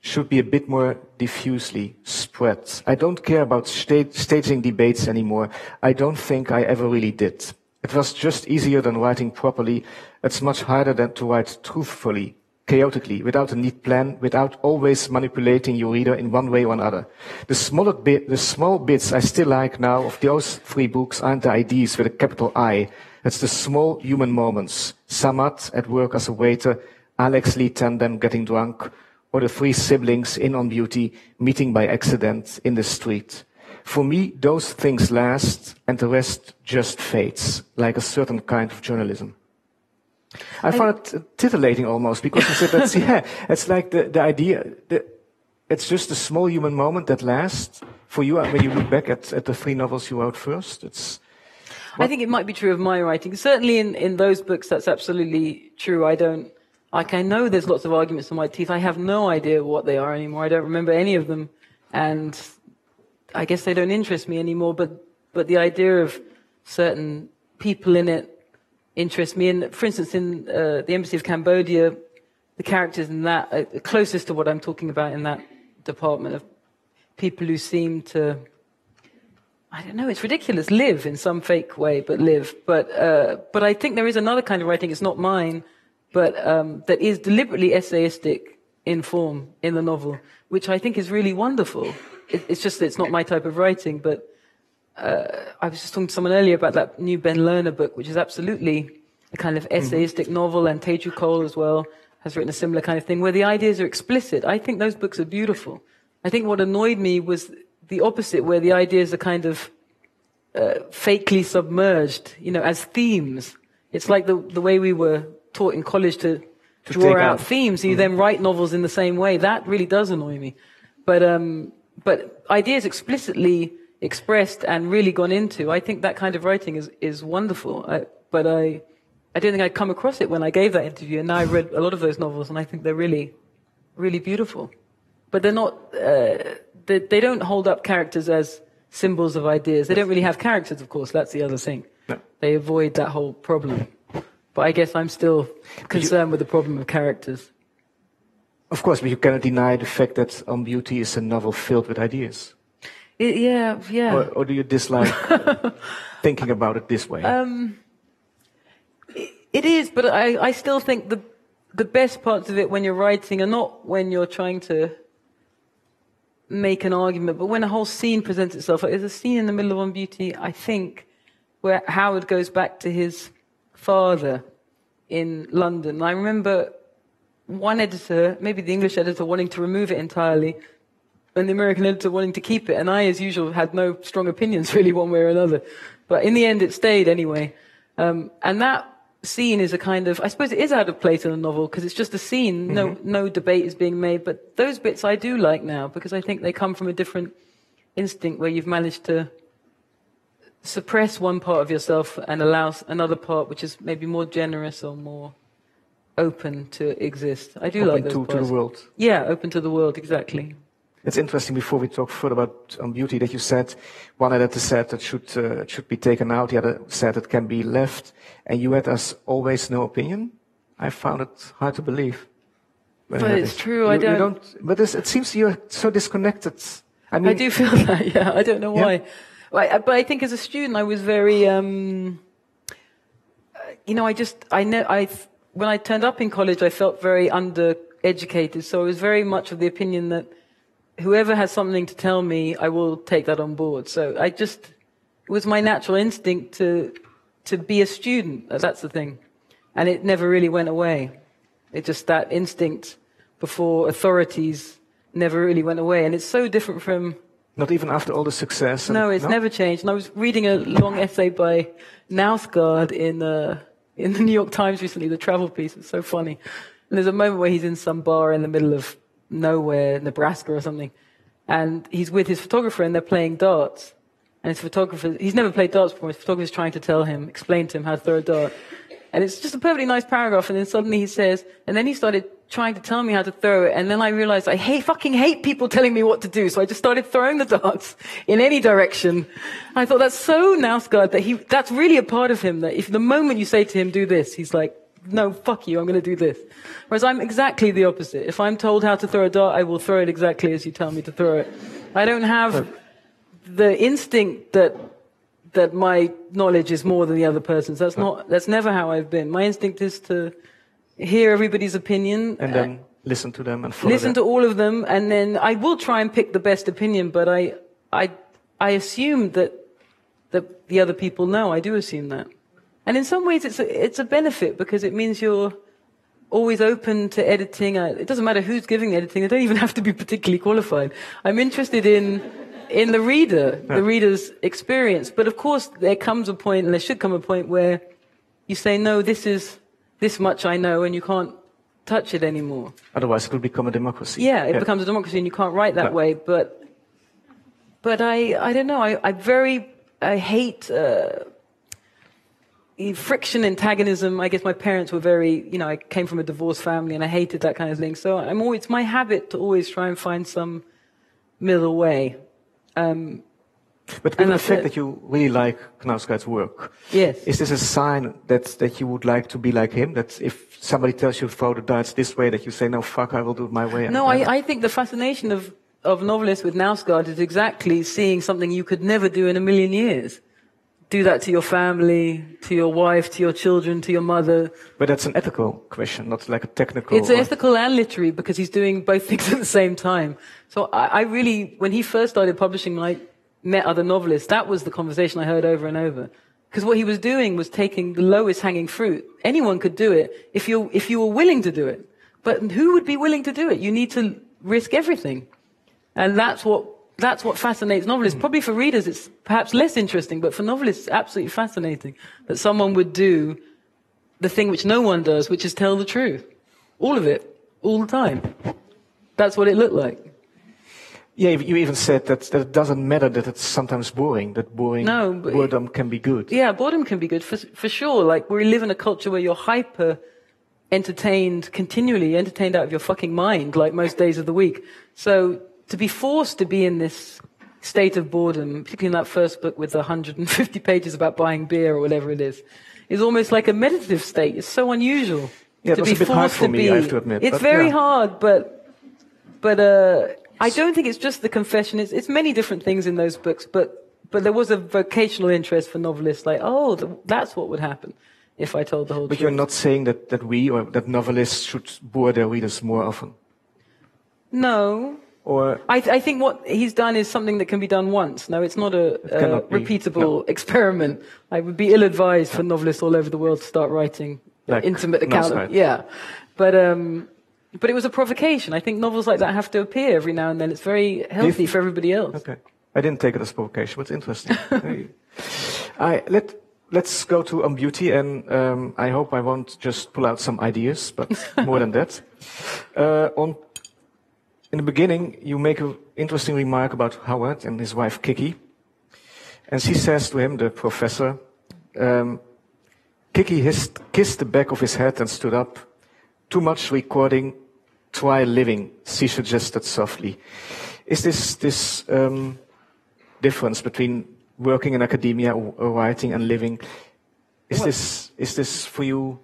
should be a bit more diffusely spread. I don't care about sta staging debates anymore. I don't think I ever really did. It was just easier than writing properly. It's much harder than to write truthfully, chaotically, without a neat plan, without always manipulating your reader in one way or another. The smaller the small bits I still like now of those three books aren't the ideas with a capital I. It's the small human moments. Samad at work as a waiter, Alex-Li Tandem getting drunk, or the three siblings in on beauty meeting by accident in the street. For me, those things last and the rest just fades, like a certain kind of journalism. I, I find it titillating almost because you said that's, yeah, it's like the, the idea, the, it's just a small human moment that lasts for you uh, when you look back at, at the three novels you wrote first. It's, I think it might be true of my writing. Certainly in, in those books, that's absolutely true. I don't, like, I know there's lots of arguments in White Teeth. I have no idea what they are anymore. I don't remember any of them. And I guess they don't interest me anymore, but, but the idea of certain people in it interest me. And for instance, in uh, the Embassy of Cambodia, the characters in that are closest to what I'm talking about in that department of people who seem to I don't know. It's ridiculous. Live in some fake way, but live. But uh, but I think there is another kind of writing. It's not mine, but um, that is deliberately essayistic in form in the novel, which I think is really wonderful. It, it's just that it's not my type of writing. But uh, I was just talking to someone earlier about that new Ben Lerner book, which is absolutely a kind of essayistic mm-hmm. novel, and Teju Cole as well has written a similar kind of thing, where the ideas are explicit. I think those books are beautiful. I think what annoyed me was the opposite, where the ideas are kind of uh, fakely submerged, you know, as themes. It's like the, the way we were taught in college to, to draw out, out, themes. You mm. then write novels in the same way. That really does annoy me. But, um, but ideas explicitly expressed and really gone into, I think that kind of writing is, is wonderful. I, but I, I don't think I'd come across it when I gave that interview. And now I read a lot of those novels and I think they're really, really beautiful. But they're not, uh, they, they don't hold up characters as symbols of ideas. They don't really have characters, of course. That's the other thing. No. They avoid that whole problem. But I guess I'm still concerned you, with the problem of characters. Of course, but you cannot deny the fact that On Beauty is a novel filled with ideas. It, yeah, yeah. Or, or, do you dislike thinking about it this way? Um, it, it is, but I, I still think the the best parts of it when you're writing are not when you're trying to make an argument, but when a whole scene presents itself, like there's a scene in the middle of On Beauty, I think, where Howard goes back to his father in London. I remember one editor, maybe the English editor, wanting to remove it entirely, and the American editor wanting to keep it. And I, as usual, had no strong opinions really one way or another. But in the end, it stayed anyway. Um, and that scene is a kind of, I suppose it is out of place in a novel because it's just a scene. Mm-hmm. No, no debate is being made. But those bits I do like now because I think they come from a different instinct where you've managed to suppress one part of yourself and allow another part which is maybe more generous or more open to exist. I do open like those to, parts. to the world. Yeah, open to the world, exactly. It's interesting before we talk further about on beauty that you said one editor said that should uh, should be taken out, the other said it can be left, and you had us always no opinion. I found it hard to believe. But it's true. You, I don't. don't but it seems you're so disconnected. I mean, I do feel that. Yeah, I don't know why. Yeah. But I think as a student, I was very. Um, you know, I just I know I when I turned up in college, I felt very undereducated. So I was very much of the opinion that whoever has something to tell me, I will take that on board. So I just, it was my natural instinct to, to be a student. That's the thing. And it never really went away. It just, that instinct before authorities never really went away. And it's so different from. Not even after all the success? No, it's no? never changed. And I was reading a long essay by Knausgaard in, uh, in the New York Times recently, the travel piece. It's so funny. And there's a moment where he's in some bar in the middle of nowhere, Nebraska or something. And he's with his photographer and they're playing darts. And his photographer, he's never played darts before. His photographer's trying to tell him, explain to him how to throw a dart. And it's just a perfectly nice paragraph. And then suddenly he says, and then he started trying to tell me how to throw it. And then I realized I hate, fucking hate people telling me what to do. So I just started throwing the darts in any direction. I thought that's so Knausgaard that he, that's really a part of him that if the moment you say to him, do this, he's like, no, fuck you, I'm going to do this. Whereas I'm exactly the opposite. If I'm told how to throw a dart, I will throw it exactly as you tell me to throw it. I don't have the instinct that that my knowledge is more than the other person's. That's not. That's never how I've been. My instinct is to hear everybody's opinion and uh, then listen to them and follow listen them. to all of them, and then I will try and pick the best opinion. But I, I, I assume that that the other people know. I do assume that. And in some ways, it's a, it's a benefit because it means you're always open to editing. Uh, it doesn't matter who's giving the editing. They don't even have to be particularly qualified. I'm interested in, in the reader, the reader's experience. But of course, there comes a point, and there should come a point where you say, no, this is this much I know, and you can't touch it anymore. Otherwise, it will become a democracy. Yeah, it yeah. becomes a democracy, and you can't write that way. But, but I, I don't know. I, I very, I hate uh, friction, antagonism. I guess my parents were very, you know, I came from a divorced family and I hated that kind of thing. So I'm always, it's my habit to always try and find some middle way. Um, but given the fact that you really like Knausgaard's work, yes. is this a sign that, that you would like to be like him? That if somebody tells you to throw the darts this way, that you say, no, fuck, I will do it my way? No, I, I think the fascination of of novelists with Knausgaard is exactly seeing something you could never do in a million years. Do that to your family, to your wife, to your children, to your mother. But that's an ethical question, not like a technical. It's ethical and literary because he's doing both things at the same time. So I, I really, when he first started publishing, like met other novelists, that was the conversation I heard over and over. Because what he was doing was taking the lowest hanging fruit. Anyone could do it if you if you were willing to do it. But who would be willing to do it? You need to risk everything. And that's what that's what fascinates novelists. Hmm. Probably for readers it's perhaps less interesting, but for novelists it's absolutely fascinating that someone would do the thing which no one does, which is tell the truth. All of it. All the time. That's what it looked like. Yeah, you even said that, that it doesn't matter that it's sometimes boring, that boring No, boredom can be good. Yeah, boredom can be good for, for sure. Like we live in a culture where you're hyper entertained continually, entertained out of your fucking mind, like most days of the week. So to be forced to be in this state of boredom, particularly in that first book with the 150 pages about buying beer or whatever it is, is almost like a meditative state. It's so unusual. Yeah, to be a bit hard forced for to me, be. I have to admit, It's but very yeah. hard, but but uh, I don't think it's just the confession. It's, it's many different things in those books, but but there was a vocational interest for novelists, like oh, th- that's what would happen if I told the whole But truth. you're not saying that, that we or that novelists should bore their readers more often. No, Or I, th- I think what he's done is something that can be done once. No, it's not a, a cannot be, repeatable experiment. I would be ill-advised for novelists all over the world to start writing Like intimate account. Of, yeah, but um, but it was a provocation. I think novels like that have to appear every now and then. It's very healthy for everybody else. Okay. I didn't take it as provocation, but it's interesting. I, let, let's go to On Beauty, and um, I hope I won't just pull out some ideas, but more than that. Uh, on, in the beginning, you make an interesting remark about Howard and his wife Kiki. And she says to him, the professor, um, Kiki hissed, kissed the back of his head and stood up. Too much recording, try living, she suggested softly. Is this this um, difference between working in academia or, or writing and living? Is Well- this is this for you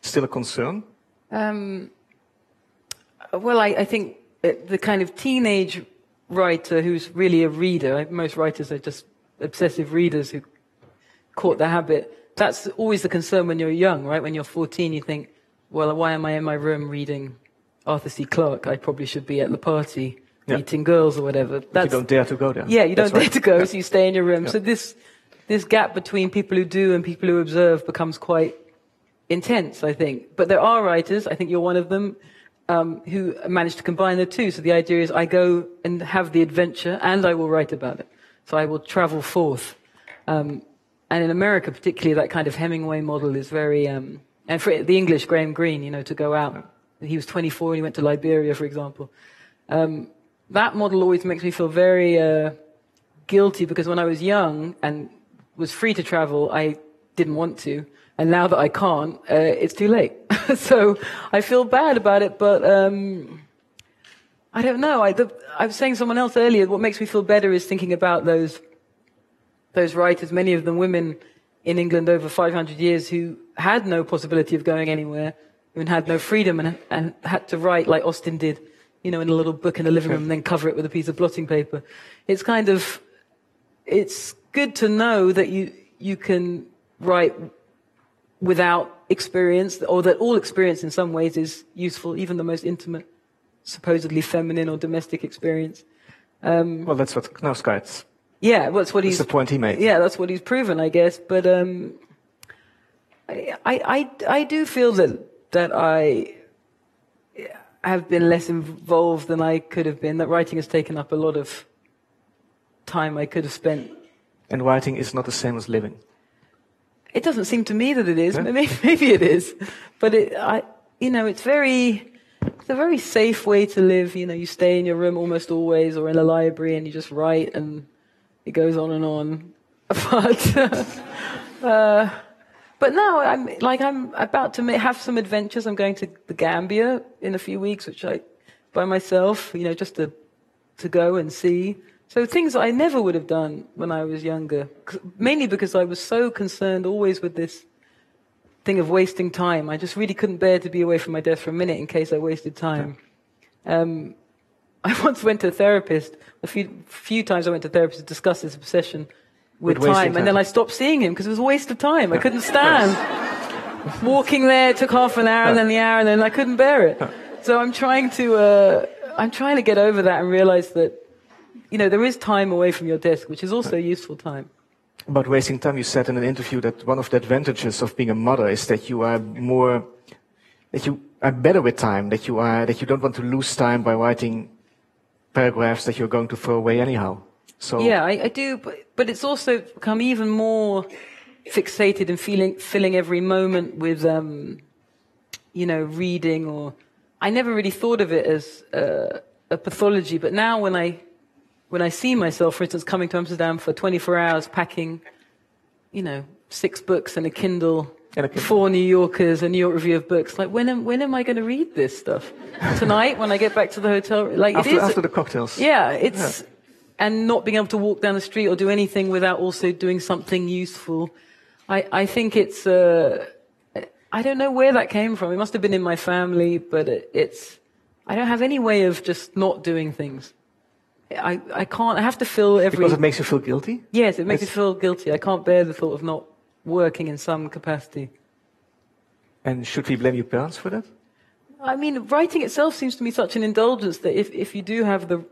still a concern? Um, well, I, I think that the kind of teenage writer who's really a reader, most writers are just obsessive readers who caught the habit. That's always the concern when you're young, right? When you're 14, you think, well, why am I in my room reading Arthur C. Clarke? I probably should be at the party Yeah. meeting girls or whatever. You don't dare to go there. Yeah, you don't dare to go, so you stay in your room. So this this gap between people who do and people who observe becomes quite intense, I think. But there are writers, I think you're one of them, um, who manage to combine the two. So the idea is I go and have the adventure and I will write about it. So I will travel forth. Um, and in America, particularly, that kind of Hemingway model is very, um, and for the English, Graham Greene, you know, to go out. He was 24 and he went to Liberia, for example. Um, that model always makes me feel very uh, guilty because when I was young and was free to travel, I didn't want to. And now that I can't, uh, it's too late. so I feel bad about it, but um, I don't know. I, the, I was saying someone else earlier, what makes me feel better is thinking about those, those writers, many of them women in England over 500 years who had no possibility of going anywhere, who had no freedom and, and had to write like Austen did, you know, in a little book in the living room and then cover it with a piece of blotting paper. It's kind of, it's good to know that you, you can write without experience, or that all experience in some ways is useful, even the most intimate, supposedly feminine or domestic experience. Well, that's what Knausgaard's. Yeah, that's what That's he's. the point he made. Yeah, that's what he's proven, I guess. But um, I, I, I, I do feel that that I have been less involved than I could have been. That writing has taken up a lot of time I could have spent. And writing is not the same as living. It doesn't seem to me that it is. Maybe, maybe it is, but it, I, you know, it's very. It's a very safe way to live. You know, you stay in your room almost always, or in a library, and you just write, and it goes on and on. But, uh, but now I'm like I'm about to have some adventures. I'm going to the Gambia in a few weeks, which I by myself. You know, just to to go and see. So things I never would have done when I was younger, mainly because I was so concerned always with this thing of wasting time. I just really couldn't bear to be away from my desk for a minute in case I wasted time. Um, I once went to a therapist. A few few times I went to a therapist to discuss this obsession with, wasting time, and then. I stopped seeing him because it was a waste of time. I couldn't stand walking there. Took half an hour, and then the hour, and then I couldn't bear it. So I'm trying to uh, I'm trying to get over that and realize that you know there is time away from your desk, which is also useful time. About wasting time, you said in an interview that one of the advantages of being a mother is that you are more, that you are better with time, that you are, that you don't want to lose time by writing paragraphs that you're going to throw away anyhow. So Yeah, I, I do, but, but it's also become even more fixated in feeling, filling every moment with, um, you know, reading or. I never really thought of it as uh, a pathology, but now when I, when I see myself, for instance, coming to Amsterdam for 24 hours, packing, you know, six books and a Kindle, And a Kindle. four New Yorkers, a New York Review of Books, like when am, when am I going to read this stuff? Tonight, when I get back to the hotel, like after, is. after the cocktails. Yeah, it's and not being able to walk down the street or do anything without also doing something useful. I I think it's uh, I don't know where that came from. It must have been in my family, but it, it's I don't have any way of just not doing things. I I can't. I have to fill every. Because it makes you feel guilty. yes, it makes me it's- feel guilty. I can't bear the thought of not working in some capacity. And should we blame your parents for that? I mean, writing itself seems to me such an indulgence that if, if you do have the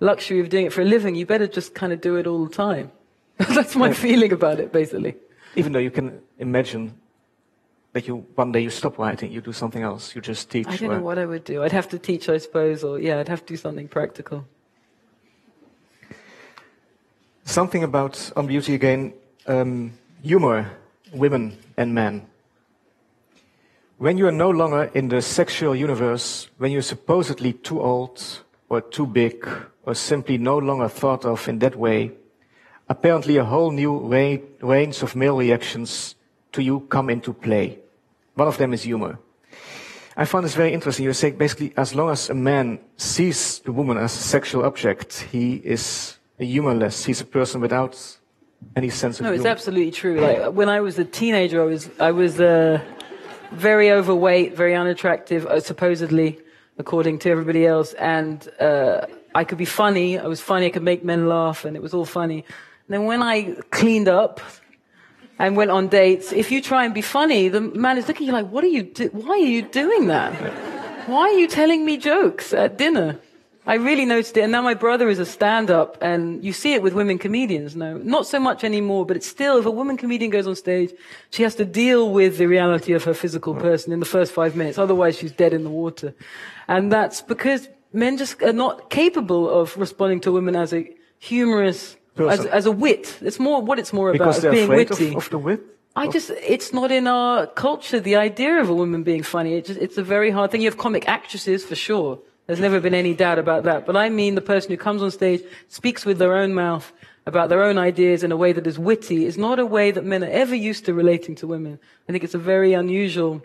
luxury of doing it for a living, you better just kind of do it all the time. That's my feeling about it, basically. Even though you can imagine that you one day you stop writing, you do something else, you just teach. I don't know what I would do. I'd have to teach, I suppose, or yeah, I'd have to do something practical. Something about on beauty again, um, humor, women and men. When you are no longer in the sexual universe, when you're supposedly too old or too big or simply no longer thought of in that way, apparently a whole new ra- range of male reactions to you come into play. One of them is humor. I found this very interesting. You're saying basically, as long as a man sees the woman as a sexual object, he is humorless. He's a person without any sense of humor. No, it's absolutely true. Like when I was a teenager, I was I was uh, very overweight, very unattractive, uh, supposedly, according to everybody else. And uh, I could be funny. I was funny. I could make men laugh, and it was all funny. And then when I cleaned up and went on dates, if you try and be funny, the man is looking at you like, "What are you? Do- why are you doing that? Why are you telling me jokes at dinner?" I really noticed it, and now my brother is a stand-up, and you see it with women comedians. now. Not so much anymore, but it's still if a woman comedian goes on stage, she has to deal with the reality of her physical person in the first five minutes. Otherwise, she's dead in the water, and that's because men just are not capable of responding to women as a humorous, as, as a wit. It's more what it's more because about being witty. of, of the wit. I just, it's not in our culture, the idea of a woman being funny. It just, it's a very hard thing. You have comic actresses for sure. There's never been any doubt about that. But I mean the person who comes on stage, speaks with their own mouth about their own ideas in a way that is witty, is not a way that men are ever used to relating to women. I think it's a very unusual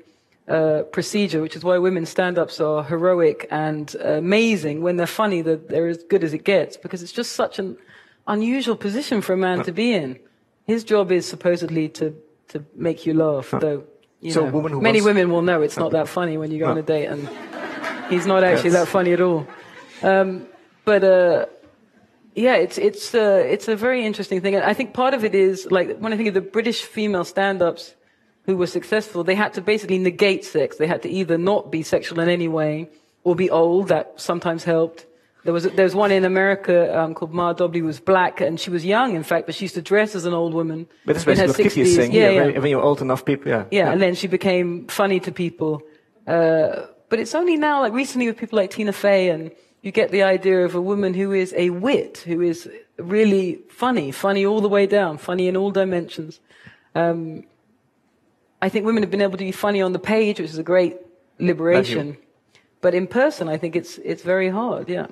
uh, procedure, which is why women stand-ups are heroic and uh, amazing when they're funny, that they're as good as it gets, because it's just such an unusual position for a man to be in. His job is supposedly to, to make you laugh, though, you So know, woman who many wants- women will know it's not that funny when you go on a date and he's not actually that funny at all. Um, but, uh, yeah, it's it's uh, it's a very interesting thing, and I think part of it is like when I think of the British female stand-ups who were successful, they had to basically negate sex. They had to either not be sexual in any way or be old. That sometimes helped. There was there was one in America um, called Moms Mabley who was black and she was young, in fact, but she used to dress as an old woman But that's in her basically what Kiki is 60s. saying Yeah, here. yeah. When, when you're old enough, people, yeah. Yeah, and then she became funny to people. Uh, but it's only now, like recently, with people like Tina Fey, and you get the idea of a woman who is a wit, who is really funny, funny all the way down, funny in all dimensions. Um, I think women have been able to be funny on the page, which is a great liberation. But in person, I think it's it's very hard. Yeah.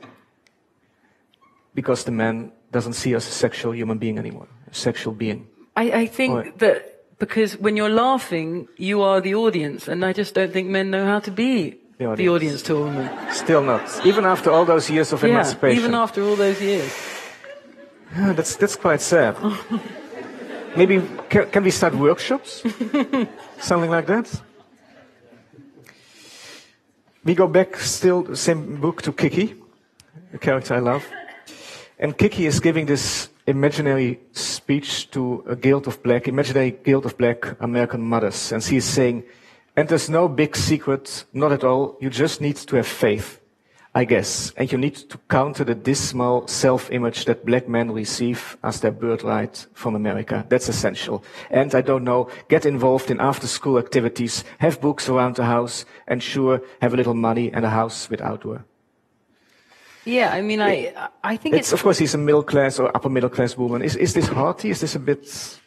Because the man doesn't see us as a sexual human being anymore, a sexual being. I, I think that because when you're laughing, you are the audience, and I just don't think men know how to be The the audience. audience to a woman. Still not. Even after all those years of Yeah, emancipation. even after all those years. Yeah, that's, that's quite sad. Maybe can, can we start workshops? Something like that? We go back still, the same book to Kiki. a character I love. And Kiki is giving this imaginary speech to a guild of black, imaginary guild of black American mothers. And she is saying, and there's no big secret, not at all. You just need to have faith, I guess. And you need to counter the dismal self-image that black men receive as their birthright from America. That's essential. And I don't know, get involved in after-school activities, have books around the house, and sure, have a little money and a house with outdoor. Yeah, I mean, I I think it's, it's, of course he's a middle class or upper middle class woman. Is is this hearty? Is this a bit?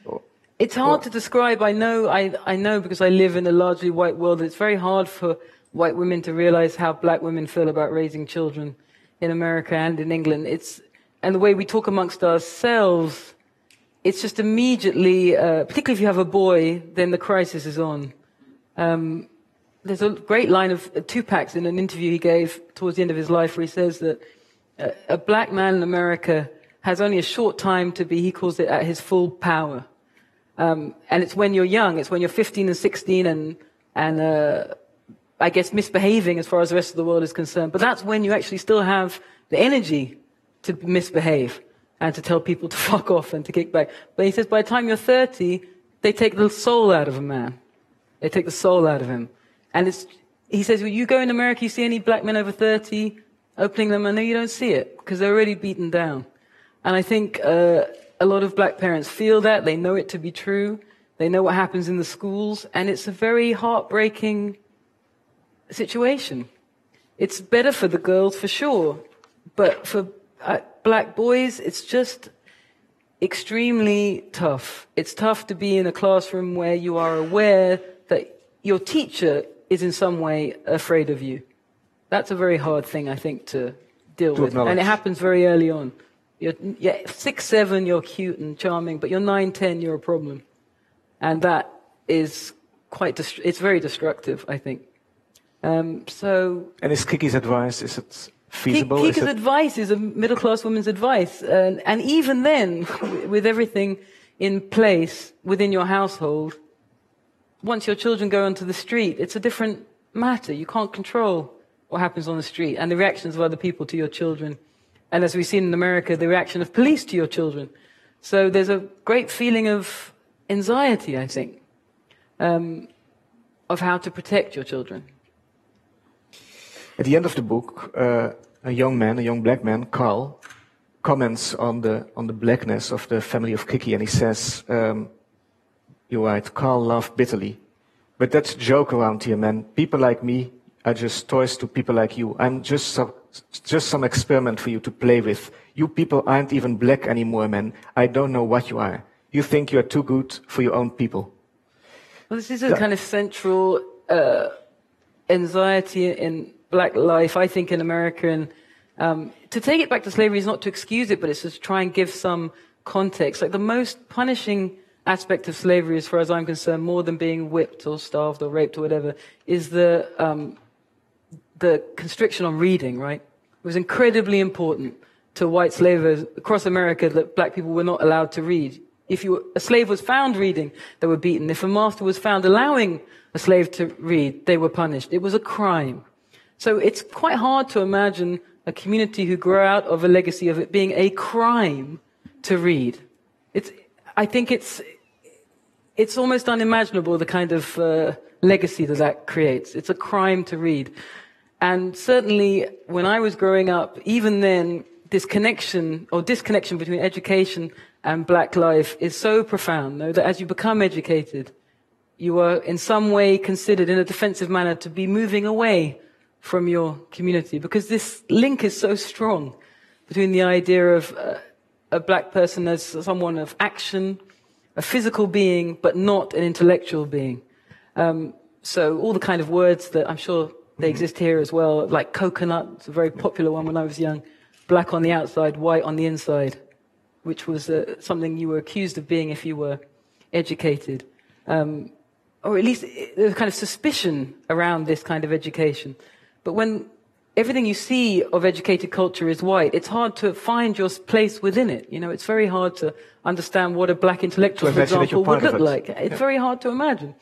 It's hard to describe. I know, I I know because I live in a largely white world. It's very hard for white women to realize how black women feel about raising children in America and in England. It's and the way we talk amongst ourselves. It's just immediately, uh, particularly if you have a boy, then the crisis is on. Um, there's a great line of uh, Tupac's in an interview he gave towards the end of his life where he says that uh, a black man in America has only a short time to be, he calls it, at his full power. Um, and it's when you're young, it's when you're 15 and 16 and, and uh, I guess misbehaving as far as the rest of the world is concerned. But that's when you actually still have the energy to misbehave and to tell people to fuck off and to kick back. But he says by the time you're 30, they take the soul out of a man. They take the soul out of him. And it's, he says, well, you go in America, you see any black men over 30 opening them, and no, you don't see it because they're already beaten down. And I think uh, a lot of black parents feel that. They know it to be true. They know what happens in the schools. And it's a very heartbreaking situation. It's better for the girls, for sure. But for uh, black boys, it's just extremely tough. It's tough to be in a classroom where you are aware that your teacher is in some way afraid of you. That's a very hard thing, I think, to deal To with. And it happens very early on. You're yeah, six, seven, you're cute and charming, but you're nine, ten, you're a problem. And that is quite, dest- it's very destructive, I think. Um, so And is Kiki's advice is it feasible? Is it- advice is a middle class woman's advice. And, and even then, with everything in place within your household, once your children go onto the street, it's a different matter. You can't control what happens on the street and the reactions of other people to your children. And as we've seen in America, the reaction of police to your children. So there's a great feeling of anxiety, I think, um, of how to protect your children. At the end of the book, uh, a young man, a young black man, Carl, comments on the on the blackness of the family of Kiki, and he says, um, "You're right. Carl laughed bitterly, but that's a joke around here, man. People like me are just toys to people like you. I'm just just some experiment for you to play with. You people aren't even black anymore, man. I don't know what you are. You think you are too good for your own people." Well, this is a kind of central uh, anxiety in black life, I think, in America. And um, to take it back to slavery is not to excuse it, but it's just to try and give some context. Like the most punishing aspect of slavery, as far as I'm concerned, more than being whipped or starved or raped or whatever, is the um, the constriction on reading. Right? It was incredibly important to white slavers across America that black people were not allowed to read. If you were, a slave was found reading, they were beaten. If a master was found allowing a slave to read, they were punished. It was a crime. So it's quite hard to imagine a community who grew out of a legacy of it being a crime to read. It's, I think it's, it's almost unimaginable the kind of uh, legacy that that creates. It's a crime to read. And certainly when I was growing up, even then, this connection or disconnection between education and black life is so profound, though, that as you become educated, you are in some way considered in a defensive manner to be moving away from your community because this link is so strong between the idea of uh, a black person as someone of action, a physical being, but not an intellectual being. Um, so all the kind of words that I'm sure they exist here as well, like coconut, it's a very popular one when I was young, black on the outside, white on the inside, which was uh, something you were accused of being if you were educated. Um, or at least uh, there's a kind of suspicion around this kind of education. But when everything you see of educated culture is white, it's hard to find your place within it. You know, it's very hard to understand what a black intellectual, To for imagine that you're example, would look it. like. It's very hard to imagine.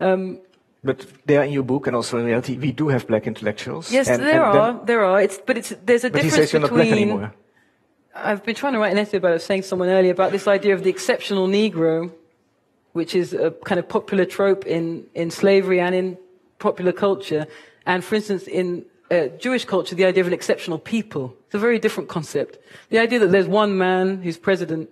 Um, But there in your book and also in reality, we do have black intellectuals. Yes, and, there and are. there are. It's, but it's, there's a but he difference says you're not black between. anymore. I've been trying to write an essay about it, saying to someone earlier about this idea of the exceptional Negro, which is a kind of popular trope in, in slavery and in popular culture. And for instance, in uh, Jewish culture, the idea of an exceptional people. It's a very different concept. The idea that there's one man who's president,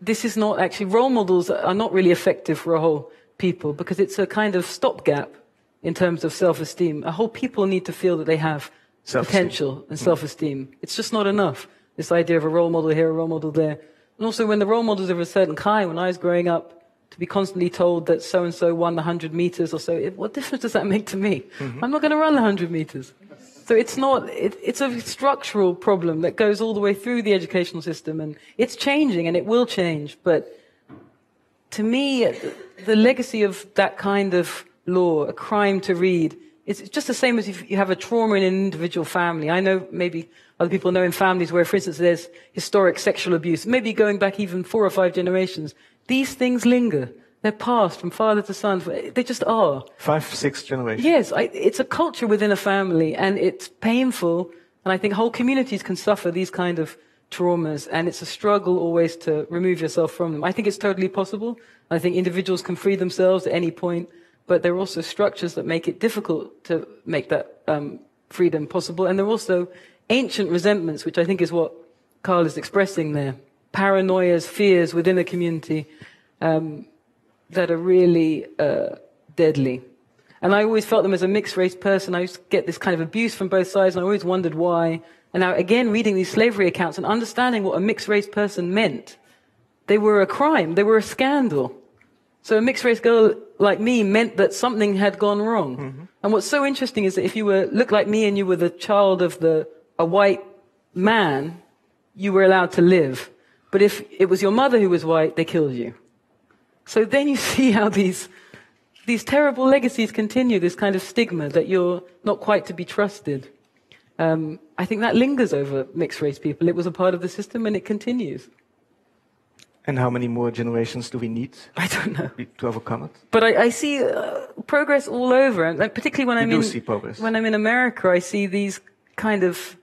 this is not actually, role models are not really effective for a whole people because it's a kind of stopgap in terms of self-esteem. A whole people need to feel that they have potential and mm. self-esteem. It's just not enough. This idea of a role model here, a role model there. And also when the role models are of a certain kind, when I was growing up, to be constantly told that so and so won the 100 meters or so, it, what difference does that make to me? Mm-hmm. I'm not going to run the 100 meters. So it's not, it, it's a structural problem that goes all the way through the educational system and it's changing and it will change. But to me, the legacy of that kind of law, a crime to read, it's just the same as if you have a trauma in an individual family. I know maybe other people know in families where, for instance, there's historic sexual abuse, maybe going back even four or five generations. These things linger. They're passed from father to son. They just are. Five, six generations. Yes, I, it's a culture within a family, and it's painful. And I think whole communities can suffer these kind of traumas, and it's a struggle always to remove yourself from them. I think it's totally possible. I think individuals can free themselves at any point, but there are also structures that make it difficult to make that um, freedom possible. And there are also ancient resentments, which I think is what Carl is expressing there. Paranoias, fears within a community. Um, that are really uh, deadly. And I always felt them as a mixed race person. I used to get this kind of abuse from both sides, and I always wondered why. And now, again, reading these slavery accounts and understanding what a mixed race person meant, they were a crime, they were a scandal. So a mixed race girl like me meant that something had gone wrong. Mm-hmm. And what's so interesting is that if you were looked like me and you were the child of the a white man, you were allowed to live. But if it was your mother who was white, they killed you. So then you see how these, these terrible legacies continue, this kind of stigma that you're not quite to be trusted. Um, I think that lingers over mixed race people. It was a part of the system and it continues. And how many more generations do we need I don't know. to overcome it? But I, I see uh, progress all over, and particularly when I'm do in see progress. when I'm in America, I see these kind of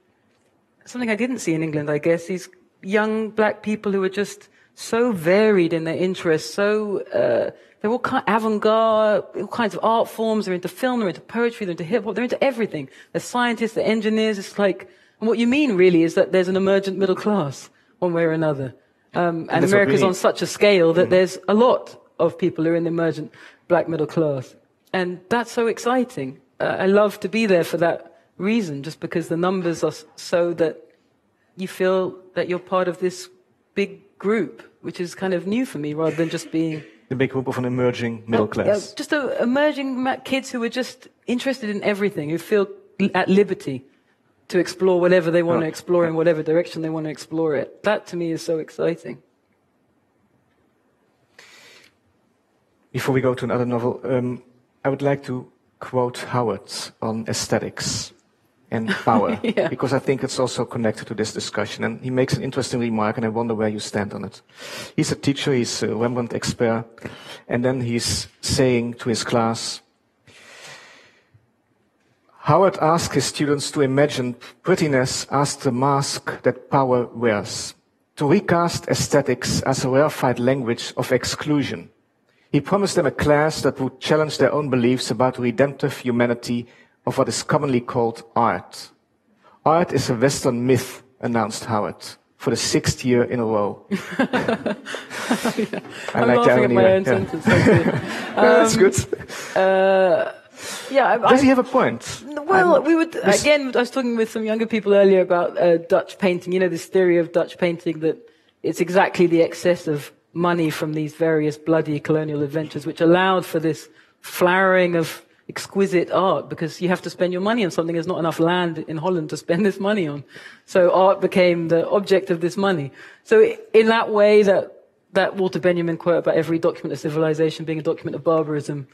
something I didn't see in England. I guess these young black people who are just so varied in their interests, so uh, they're all kind avant-garde, all kinds of art forms. They're into film, they're into poetry, they're into hip hop, they're into everything. They're scientists, they're engineers. It's like, and what you mean really is that there's an emergent middle class, one way or another. Um, and what America's on such a scale that there's a lot of people who are in the emergent black middle class. And that's so exciting. Uh, I love to be there for that reason, just because the numbers are so that you feel that you're part of this big group, which is kind of new for me rather than just being The big group of an emerging middle uh, class. just a, emerging kids who are just interested in everything, who feel at liberty to explore whatever they want to explore in whatever direction they want to explore it. That to me is so exciting. Before we go to another novel, um, I would like to quote Howard on aesthetics and power, Yeah. because I think it's also connected to this discussion. And he makes an interesting remark, and I wonder where you stand on it. He's a teacher, he's a Rembrandt expert, and then he's saying to his class, Howard asked his students to imagine prettiness as the mask that power wears, to recast aesthetics as a rarefied language of exclusion. He promised them a class that would challenge their own beliefs about redemptive humanity of what is commonly called art. Art is a Western myth, announced Howard, for the sixth year in a row. I I'm like laughing at my own Yeah. sentence. actually. That's good. yeah, I, Does I, he have a point? Well, we would again. I was talking with some younger people earlier about uh, Dutch painting. You know, this theory of Dutch painting that it's exactly the excess of money from these various bloody colonial adventures which allowed for this flowering of exquisite art because you have to spend your money on something. There's not enough land in Holland to spend this money on, so art became the object of this money. So in that way, that that Walter Benjamin quote about every document of civilization being a document of barbarism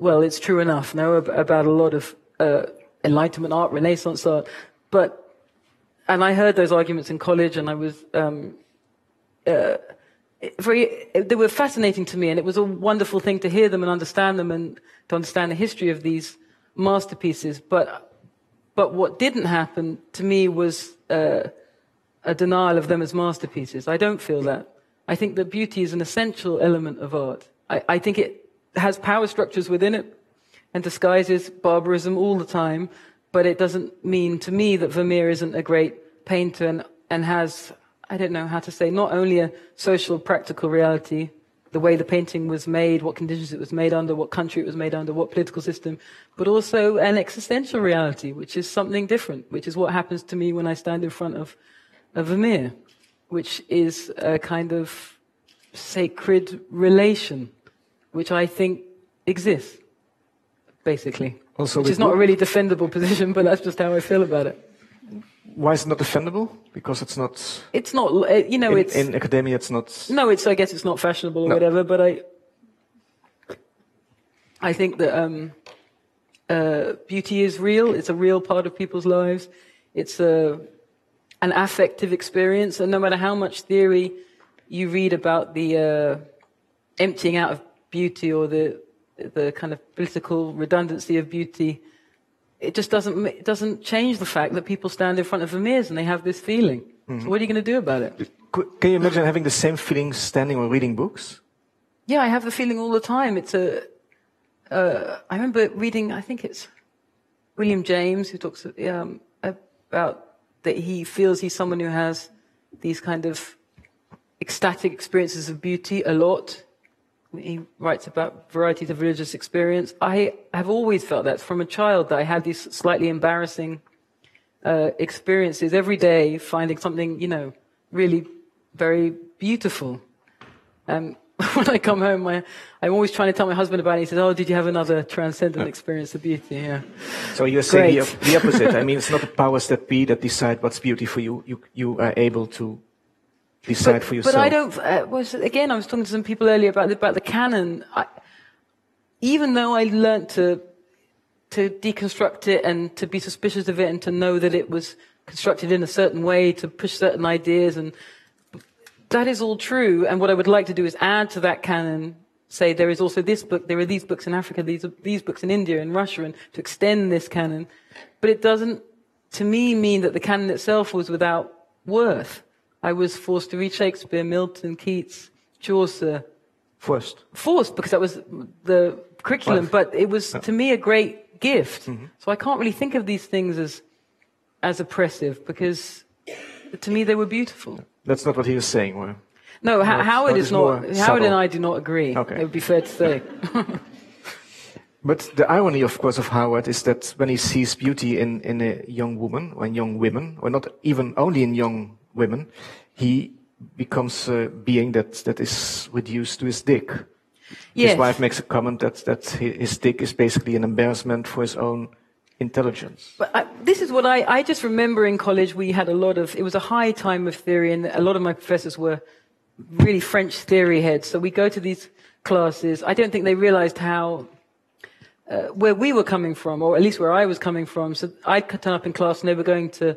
well, it's true enough, no, ab- about a lot of uh, Enlightenment art, Renaissance art. But, and I heard those arguments in college, and I was, um, uh, very, they were fascinating to me, and it was a wonderful thing to hear them and understand them and to understand the history of these masterpieces. But, but what didn't happen to me was uh, a denial of them as masterpieces. I don't feel that. I think that beauty is an essential element of art. I, I think it has power structures within it and disguises barbarism all the time, but it doesn't mean to me that Vermeer isn't a great painter and, and has I don't know how to say, not only a social, practical reality, the way the painting was made, what conditions it was made under, what country it was made under, what political system, but also an existential reality, which is something different, which is what happens to me when I stand in front of a Vermeer, which is a kind of sacred relation, which I think exists, basically. Also which is not a really defendable position, but that's just how I feel about it. Why is it not defendable? Because it's not. It's not. Uh, you know, in, it's in academia. It's not. No, it's. I guess it's not fashionable or no. whatever. But I. I think that um, uh, beauty is real. It's a real part of people's lives. It's a an affective experience, and no matter how much theory you read about the uh, emptying out of beauty or the the kind of political redundancy of beauty, it just doesn't, it doesn't change the fact that people stand in front of Vermeers and they have this feeling. Mm-hmm. So what are you going to do about it? Can you imagine having the same feeling standing or reading books? Yeah, I have the feeling all the time. It's a. Uh, I remember reading, I think it's William James who talks um, about that he feels he's someone who has these kind of ecstatic experiences of beauty a lot he writes about varieties of religious experience. I have always felt that from a child that I had these slightly embarrassing uh, experiences every day, finding something, you know, really very beautiful. Um, when I come home, my, I'm always trying to tell my husband about it. He says, "Oh, did you have another transcendent experience of beauty?" Yeah. So you're saying the, the, opposite. I mean, it's not the powers that be that decide what's beauty for you. You you are able to decide but, for yourself. But I don't. Uh, was, again, I was talking to some people earlier about the, about the canon. I, even though I learned to to deconstruct it and to be suspicious of it and to know that it was constructed in a certain way to push certain ideas and that is all true. And what I would like to do is add to that canon. Say there is also this book, there are these books in Africa, these these books in India and Russia, and to extend this canon. But it doesn't, to me, mean that the canon itself was without worth. I was forced to read Shakespeare, Milton, Keats, Chaucer. Forced? Forced, because that was the curriculum. But it was, to me, a great gift. Mm-hmm. So I can't really think of these things as, as oppressive, because to me they were beautiful. That's not what he was saying, well. No, Howard is not. Howard subtle. and I do not agree. Okay. It would be fair to say. But the irony, of course, of Howard is that when he sees beauty in, in a young woman or in young women, or not even only in young women, he becomes a being that, that is reduced to his dick. Yes. His wife makes a comment that, that his dick is basically an embarrassment for his own intelligence. But I, uh, this is what I, I just remember in college we had a lot of, it was a high time of theory and a lot of my professors were really French theory heads. So we go to these classes. I don't think they realized how, uh, where we were coming from, or at least where I was coming from. So I'd turn up in class and they were going to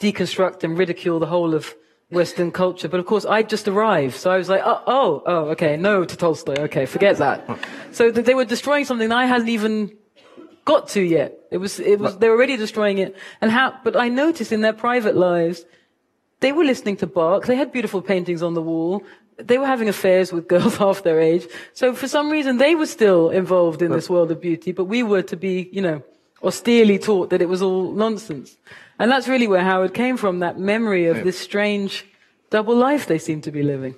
deconstruct and ridicule the whole of Western culture. But of course, I'd just arrived. So I was like, oh, oh, oh, okay, no to Tolstoy. Okay, forget that. So they were destroying something that I hadn't even got to yet. It was, it was, they were already destroying it. And how, but I noticed in their private lives, they were listening to Bach. They had beautiful paintings on the wall. They were having affairs with girls half their age. So for some reason, they were still involved in this world of beauty, but we were to be, you know, austerely taught that it was all nonsense. And that's really where Howard came from, that memory of this strange double life they seem to be living.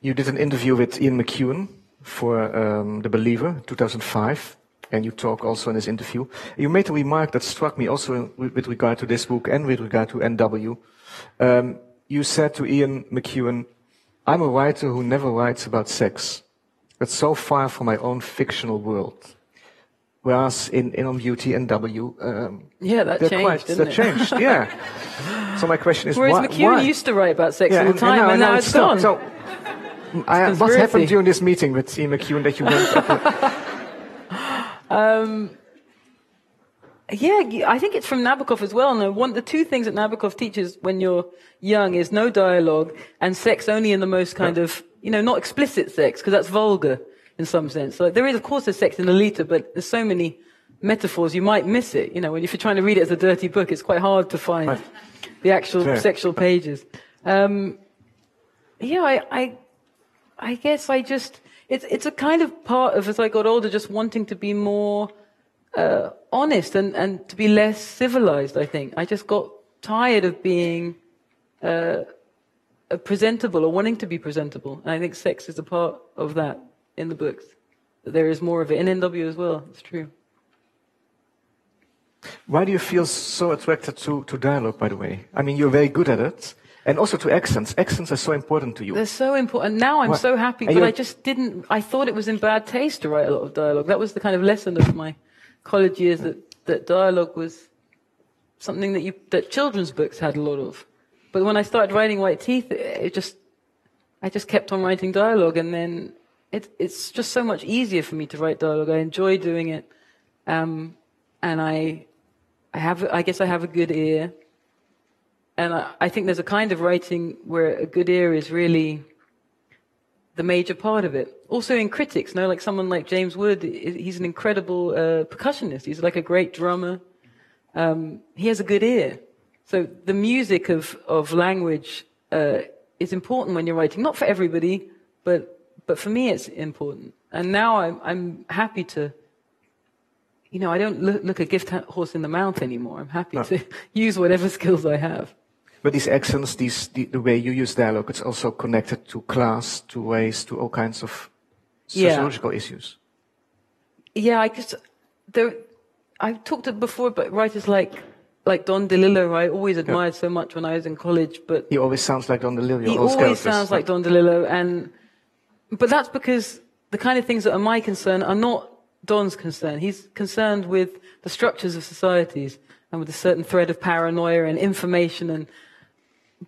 You did an interview with Ian McEwan for um, The Believer, 2005, and you talk also in this interview. You made a remark that struck me also with regard to this book and with regard to NW. Um, you said to Ian McEwan, I'm a writer who never writes about sex. That's so far from my own fictional world. Whereas in, in on Beauty and NW, um, yeah, that changed. Quite, that it? changed, yeah. so my question is, whereas why, why? used to write about sex yeah, all the time, and, and, now, and now it's gone. So, I, what happened during this meeting with Ian McEwan that you went? um, Yeah, I think it's from Nabokov as well. No, one the two things that Nabokov teaches when you're young is no dialogue and sex only in the most kind of you know not explicit sex because that's vulgar in some sense. Like there is of course there's sex in Lolita, but there's so many metaphors you might miss it. You know, when if you're trying to read it as a dirty book, it's quite hard to find Right. the actual Fair. sexual pages. Um, yeah, I, I, I guess I just it's it's a kind of part of as I got older, just wanting to be more uh, honest and and to be less civilized. I think I just got tired of being uh, uh, presentable or wanting to be presentable. And I think sex is a part of that in the books. There is more of it in NW as well. It's true. Why do you feel so attracted to, to dialogue, by the way? I mean, you're very good at it. And also to accents. Accents are so important to you. They're so important. Now I'm Why- so happy, but I just didn't. I thought it was in bad taste to write a lot of dialogue. That was the kind of lesson of my college years that, that dialogue was something that you that children's books had a lot of. But when I started writing White Teeth, it just I just kept on writing dialogue, and then it, it's just so much easier for me to write dialogue. I enjoy doing it, um, and I I have I guess I have a good ear. And I, I think there's a kind of writing where a good ear is really the major part of it. Also in critics, no, like someone like James Wood, he's an incredible uh, percussionist. He's like a great drummer. Um, he has a good ear. So the music of, of language uh, is important when you're writing. Not for everybody, but, but for me it's important. And now I'm, I'm happy to, you know, I don't look, look a gift horse in the mouth anymore. I'm happy No. to use whatever skills I have. But these accents, these, the, the way you use dialogue, it's also connected to class, to race, to all kinds of Yeah. sociological issues. Yeah, I guess there. I've talked to before about writers like like Don DeLillo. I always admired so much when I was in college, but He always sounds like Don DeLillo. he always characters. sounds like Don DeLillo, and but that's because the kind of things that are my concern are not Don's concern. He's concerned with the structures of societies and with a certain thread of paranoia and information and.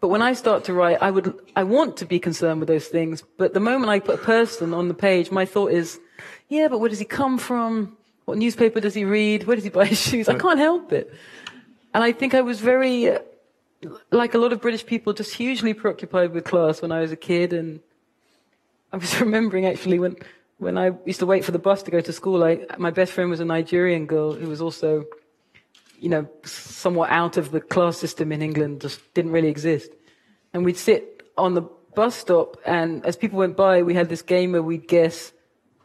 But when I start to write, I would, I want to be concerned with those things. But the moment I put a person on the page, my thought is, yeah, but where does he come from? What newspaper does he read? Where does he buy his shoes? I can't help it. And I think I was very, like a lot of British people, just hugely preoccupied with class when I was a kid. And I was remembering actually when, when I used to wait for the bus to go to school, I, my best friend was a Nigerian girl who was also, you know, somewhat out of the class system in England, just didn't really exist. And we'd sit on the bus stop, and as people went by, we had this game where we'd guess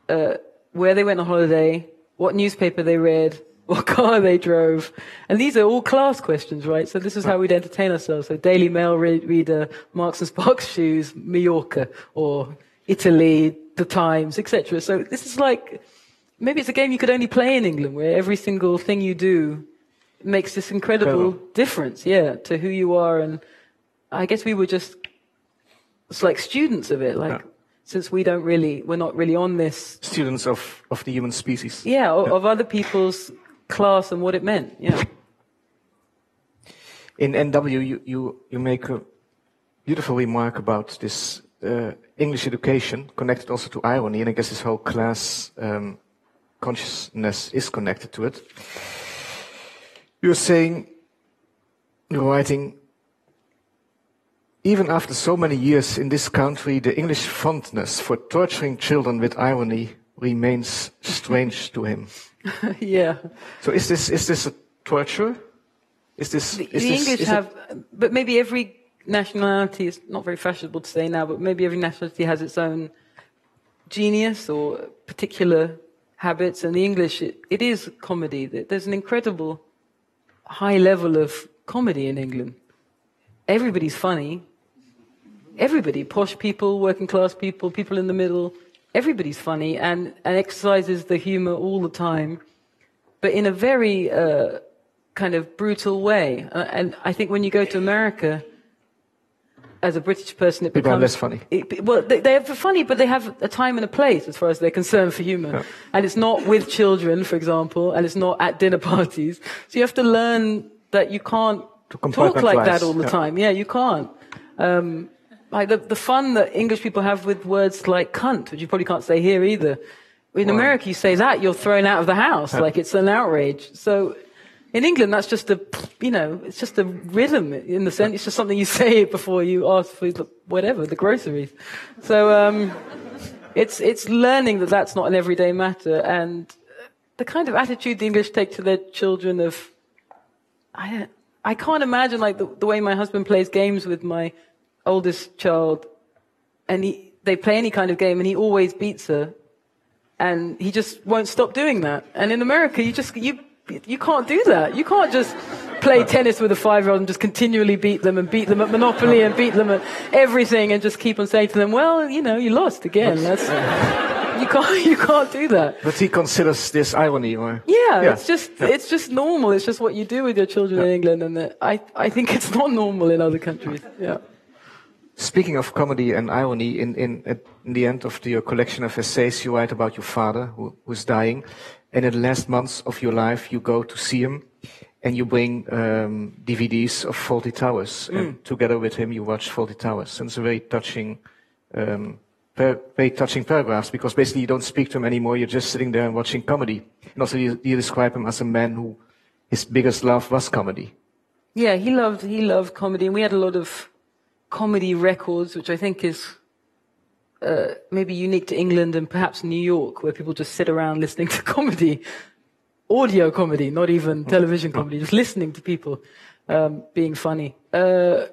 uh, where they went on holiday, what newspaper they read, what car they drove. And these are all class questions, right? So this is how we'd entertain ourselves. So Daily Mail re- reader, Marks and Sparks shoes, Mallorca, or Italy, The Times, etc. So this is like, maybe it's a game you could only play in England, where every single thing you do makes this incredible Incredible. difference, yeah, to who you are. And I guess we were just, it's like students of it, like, Yeah. since we don't really, we're not really on this Students of, of the human species. yeah, of, of other people's class and what it meant. Yeah. In NW, you, you, you make a beautiful remark about this uh, English education connected also to irony, and I guess this whole class um, consciousness is connected to it. You're saying, you're writing, even after so many years in this country, the English fondness for torturing children with irony remains strange to him. yeah. So is this is this a torture? Is this The, is the this, English is it- have, but maybe every nationality is not very fashionable to say now, but maybe every nationality has its own genius or particular habits. And the English, it, it is comedy. There's an incredible high level of comedy in England. Everybody's funny. Everybody, posh people, working class people, people in the middle, everybody's funny and, and exercises the humor all the time, but in a very uh, kind of brutal way. Uh, and I think when you go to America, as a British person, it becomes less funny. It, well, they, they are funny, but they have a time and a place as far as they're concerned for humor. Yeah. And it's not with children, for example, and it's not at dinner parties. So you have to learn that you can't talk like that all the yeah. time. Yeah, you can't. Um, like the, the fun that English people have with words like cunt, which you probably can't say here either. In Well- America, you say that, you're thrown out of the house. Like it's an outrage. So In England, that's just a, you know, it's just a rhythm in the sense. It's just something you say before you ask for whatever, the groceries. So, um, it's, it's learning that that's not an everyday matter and the kind of attitude the English take to their children of, I, I can't imagine like the, the way my husband plays games with my oldest child and he, they play any kind of game and he always beats her and he just won't stop doing that. And in America, you just, you, you can't do that. You can't just play tennis with a five year old and just continually beat them and beat them at Monopoly and beat them at everything and just keep on saying to them, well, you know, you lost again. That's, you can't, you can't do that. But he considers this irony, or yeah, yeah. it's just, yeah. it's just normal. It's just what you do with your children yeah. in England, and I, I think it's not normal in other countries. Ah. Yeah. Speaking of comedy and irony, in, in, in the end of your collection of essays, you write about your father who was dying, and in the last months of your life, you go to see him, and you bring um, DVDs of Fawlty Towers, mm. and together with him, you watch Fawlty Towers, and it's a very touching, um, very touching paragraphs because basically you don't speak to him anymore. You're just sitting there and watching comedy, and also you, you describe him as a man who his biggest love was comedy. Yeah, he loved he loved comedy, and we had a lot of comedy records, which I think is uh, maybe unique to England and perhaps New York, where people just sit around listening to comedy, audio comedy, not even television comedy, just listening to people um, being funny. Uh,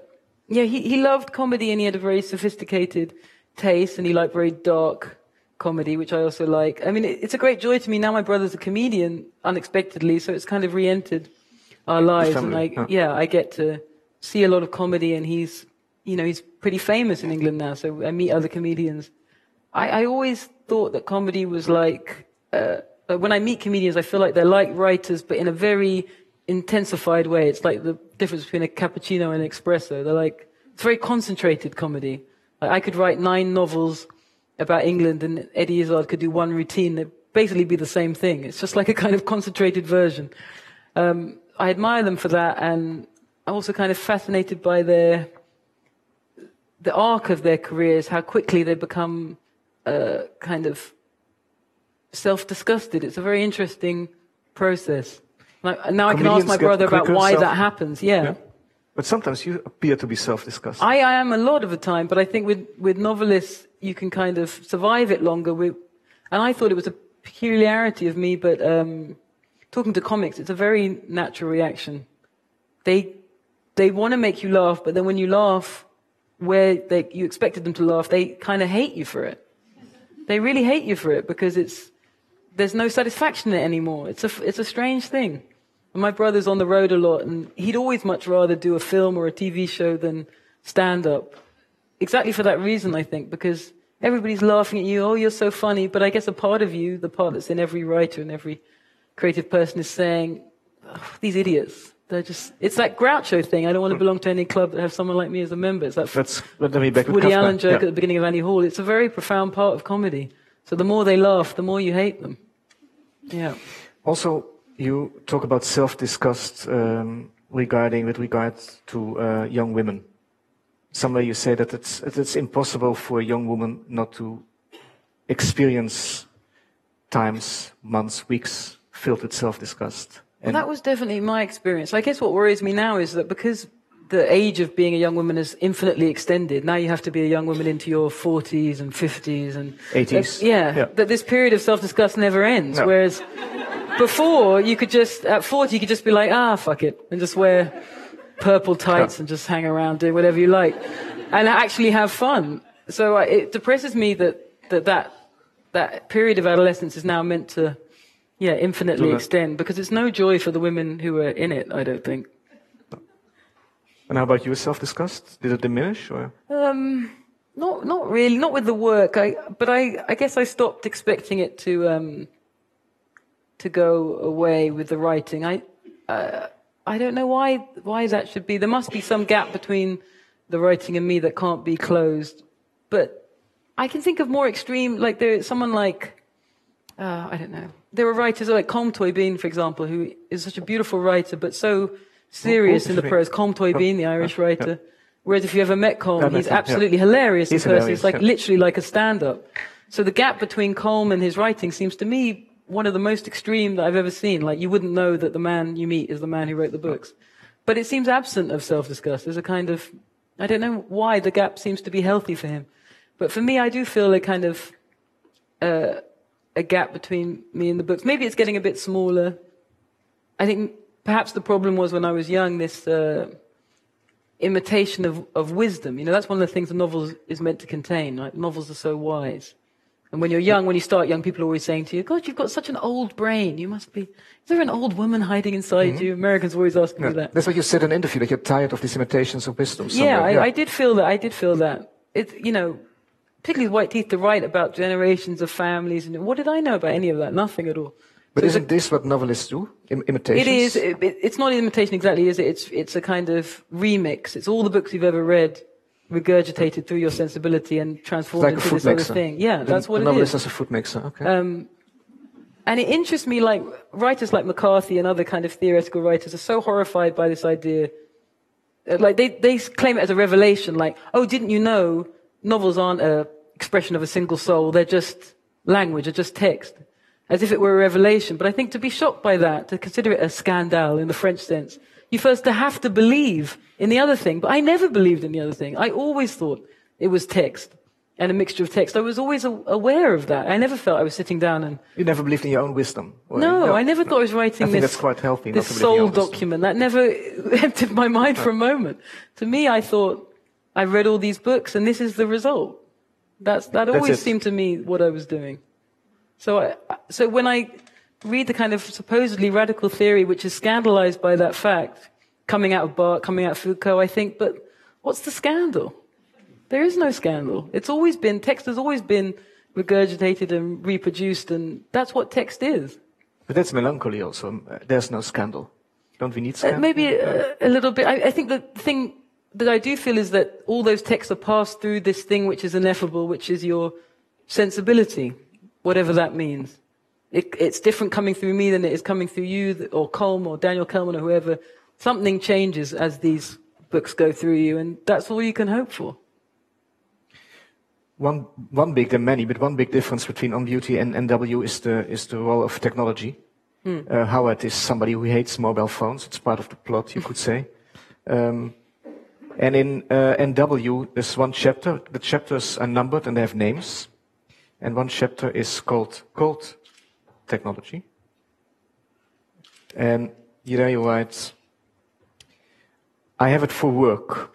yeah, he, he loved comedy and he had a very sophisticated taste and he liked very dark comedy, which I also like. I mean, it, it's a great joy to me. Now my brother's a comedian unexpectedly, so it's kind of re-entered our lives. And I, yeah, I get to see a lot of comedy and he's you know, he's pretty famous in England now, so I meet other comedians. I, I always thought that comedy was like, uh, when I meet comedians, I feel like they're like writers, but in a very intensified way. It's like the difference between a cappuccino and an espresso. They're like, it's very concentrated comedy. Like I could write nine novels about England and Eddie Izzard could do one routine that basically be the same thing. It's just like a kind of concentrated version. Um, I admire them for that and I'm also kind of fascinated by their the arc of their careers, how quickly they become uh, kind of self-disgusted. It's a very interesting process. Like, now I can ask my brother about why self- that happens. Yeah. yeah. But sometimes you appear to be self-disgusted. I, I, am a lot of the time, but I think with, with novelists, you can kind of survive it longer. With, and I thought it was a peculiarity of me, but um, talking to comics, it's a very natural reaction. They, they want to make you laugh, but then when you laugh, where they, you expected them to laugh, they kind of hate you for it. They really hate you for it because it's, there's no satisfaction in it anymore. It's a, it's a strange thing. My brother's on the road a lot, and he'd always much rather do a film or a TV show than stand up. Exactly for that reason, I think, because everybody's laughing at you. Oh, you're so funny. But I guess a part of you, the part that's in every writer and every creative person, is saying, oh, these idiots. They're just, it's that Groucho thing. I don't want to belong to any club that has someone like me as a member. It's that That's, let me back Woody Allen joke yeah. at the beginning of Annie Hall. It's a very profound part of comedy. So the more they laugh, the more you hate them. Yeah. Also, you talk about self-disgust um, regarding with regards to uh, young women. Somewhere you say that it's it's impossible for a young woman not to experience times, months, weeks filled with self-disgust. Well, that was definitely my experience. I guess what worries me now is that because the age of being a young woman is infinitely extended, now you have to be a young woman into your 40s and 50s and 80s. Yeah, yeah, that this period of self-disgust never ends. No. Whereas before, you could just, at 40, you could just be like, ah, fuck it, and just wear purple tights yeah. and just hang around, do whatever you like, and actually have fun. So uh, it depresses me that, that that, that period of adolescence is now meant to yeah, infinitely extend because it's no joy for the women who are in it. I don't think. And how about you? Self-disgust? Did it diminish or? Um, not not really. Not with the work. I but I I guess I stopped expecting it to um to go away with the writing. I uh, I don't know why why that should be. There must be some gap between the writing and me that can't be closed. But I can think of more extreme. Like there's someone like uh, I don't know there are writers like Colm Tóibín, for example, who is such a beautiful writer, but so serious in the prose. Colm Tóibín, the Irish writer. Whereas if you ever met Colm, he's absolutely hilarious in person. It's like literally like a stand-up. So the gap between Colm and his writing seems to me one of the most extreme that I've ever seen. Like you wouldn't know that the man you meet is the man who wrote the books. But it seems absent of self-disgust. There's a kind of, I don't know why the gap seems to be healthy for him. But for me, I do feel a kind of, uh, a gap between me and the books. Maybe it's getting a bit smaller. I think perhaps the problem was when I was young, this, uh, imitation of, of wisdom. You know, that's one of the things a novel is meant to contain. Right? Novels are so wise. And when you're young, when you start young, people are always saying to you, God, you've got such an old brain. You must be, is there an old woman hiding inside mm-hmm. you? Americans always ask me that. That's what you said in an interview, that you're tired of these imitations of wisdom. Yeah I, yeah, I, did feel that. I did feel that. It, you know, particularly White Teeth to write about generations of families. And what did I know about any of that? Nothing at all. But so isn't this what novelists do? Im- imitations? It is. It, it, it's not imitation exactly, is it? It's, it's a kind of remix. It's all the books you've ever read regurgitated through your sensibility and transformed like into this mixer. other thing. Yeah, the, that's what the it novelist is. as a food mixer. Okay. Um, and it interests me, like writers like McCarthy and other kind of theoretical writers are so horrified by this idea. Uh, like they, they claim it as a revelation, like, oh, didn't you know novels aren't a expression of a single soul, they're just language, they're just text as if it were a revelation. But I think to be shocked by that, to consider it a scandal in the French sense, you first have to believe in the other thing. But I never believed in the other thing. I always thought it was text and a mixture of text. I was always aware of that. I never felt I was sitting down and. You never believed in your own wisdom. No, no, I never thought I was writing I think this. that's quite healthy. This soul document that never entered my mind for a moment. To me, I thought I read all these books and this is the result. That's that always seemed to me what I was doing. So, I, so when I read the kind of supposedly radical theory, which is scandalized by that fact, coming out of Barthes, coming out of Foucault, I think, but what's the scandal? There is no scandal. It's always been, text has always been regurgitated and reproduced, and that's what text is. But that's melancholy also. There's no scandal. Don't we need uh, scandal? Uh, maybe a, a, little bit. I, I think the thing that I do feel is that all those texts are passed through this thing which is ineffable, which is your sensibility whatever that means. It, it's different coming through me than it is coming through you or Colm or Daniel Kehlmann or whoever. Something changes as these books go through you, and that's all you can hope for. One, one big, there many, but one big difference between On Beauty and NW is the, is the role of technology. Mm. Uh, Howard is somebody who hates mobile phones. It's part of the plot, you could say. Um, and in uh, NW, there's one chapter. The chapters are numbered and they have names and one chapter is called Cold Technology. And here he writes, I have it for work.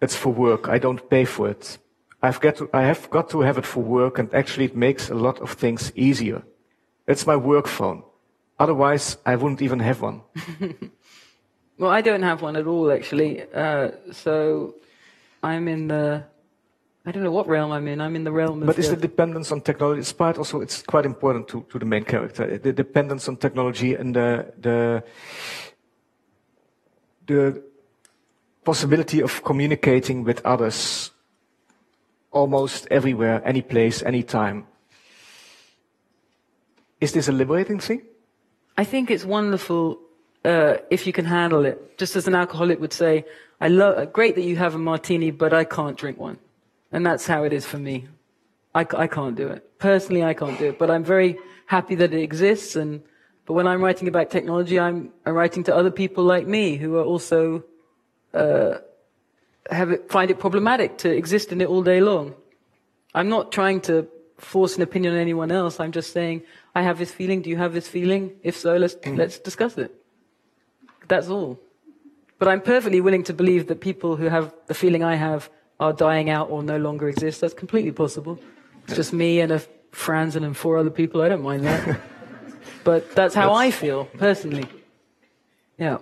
It's for work. I don't pay for it. I've got to, I have got to have it for work, and actually, it makes a lot of things easier. It's my work phone. Otherwise, I wouldn't even have one. well, I don't have one at all, actually. Uh, so I'm in the I don't know what realm I'm in. I'm in the realm of. But is the dependence on technology? It's part also. It's quite important to, to the main character. The dependence on technology and the the the possibility of communicating with others almost everywhere, any place, any time. Is this a liberating thing? I think it's wonderful uh, if you can handle it. Just as an alcoholic would say, "I love. Great that you have a martini, but I can't drink one." And that's how it is for me. I, I can't do it. Personally, I can't do it. But I'm very happy that it exists. And, but when I'm writing about technology, I'm, I'm writing to other people like me who are also, uh, have it, find it problematic to exist in it all day long. I'm not trying to force an opinion on anyone else. I'm just saying, I have this feeling. Do you have this feeling? If so, let's, mm. let's discuss it. That's all. But I'm perfectly willing to believe that people who have the feeling I have are dying out or no longer exist. That's completely possible. It's just me and a Franzen and four other people. I don't mind that. but that's how that's... I feel, personally. Yeah.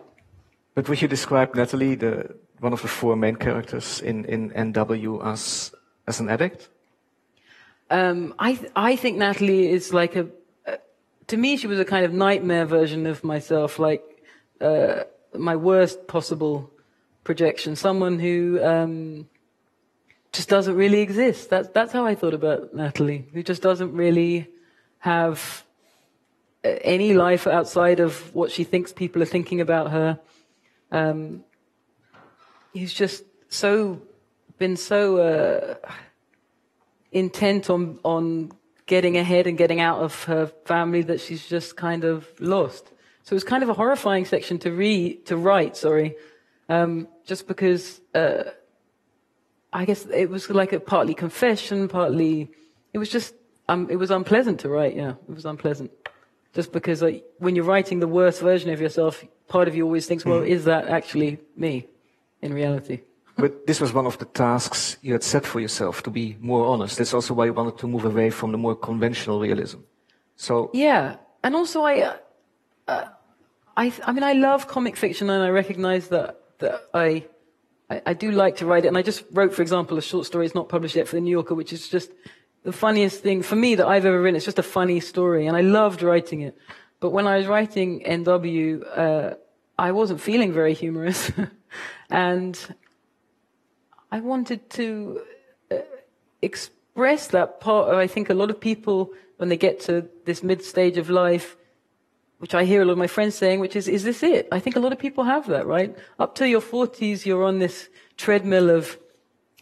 But would you describe Natalie, the, one of the four main characters in, in NW, as, as an addict? Um, I, th- I think Natalie is like a, uh, to me, she was a kind of nightmare version of myself, like uh, my worst possible projection. Someone who um, just doesn't really exist. That's, that's how I thought about Natalie, who just doesn't really have uh, any life outside of what she thinks people are thinking about her. Um, he's just so been so uh, intent on on getting ahead and getting out of her family that she's just kind of lost. So it was kind of a horrifying section to read, to write, sorry, um, just because uh, I guess it was like a partly confession, partly, it was just, um, it was unpleasant to write, yeah, it was unpleasant. Just because like, when you're writing the worst version of yourself, part of you always thinks, well, is that actually me in reality? But this was one of the tasks you had set for yourself to be more honest. That's also why you wanted to move away from the more conventional realism. So yeah, and also I, uh, uh, I, I mean, I love comic fiction, and I recognize that that I, I, I do like to write it. And I just wrote, for example, a short story. It's not published yet for the New Yorker, which is just the funniest thing for me that I've ever written. It's just a funny story, and I loved writing it. But when I was writing NW, uh, I wasn't feeling very humorous, and I wanted to uh, express that part. Of, I think a lot of people, when they get to this mid stage of life, which I hear a lot of my friends saying, which is, is this it? I think a lot of people have that, right? Up to your 40s, you're on this treadmill of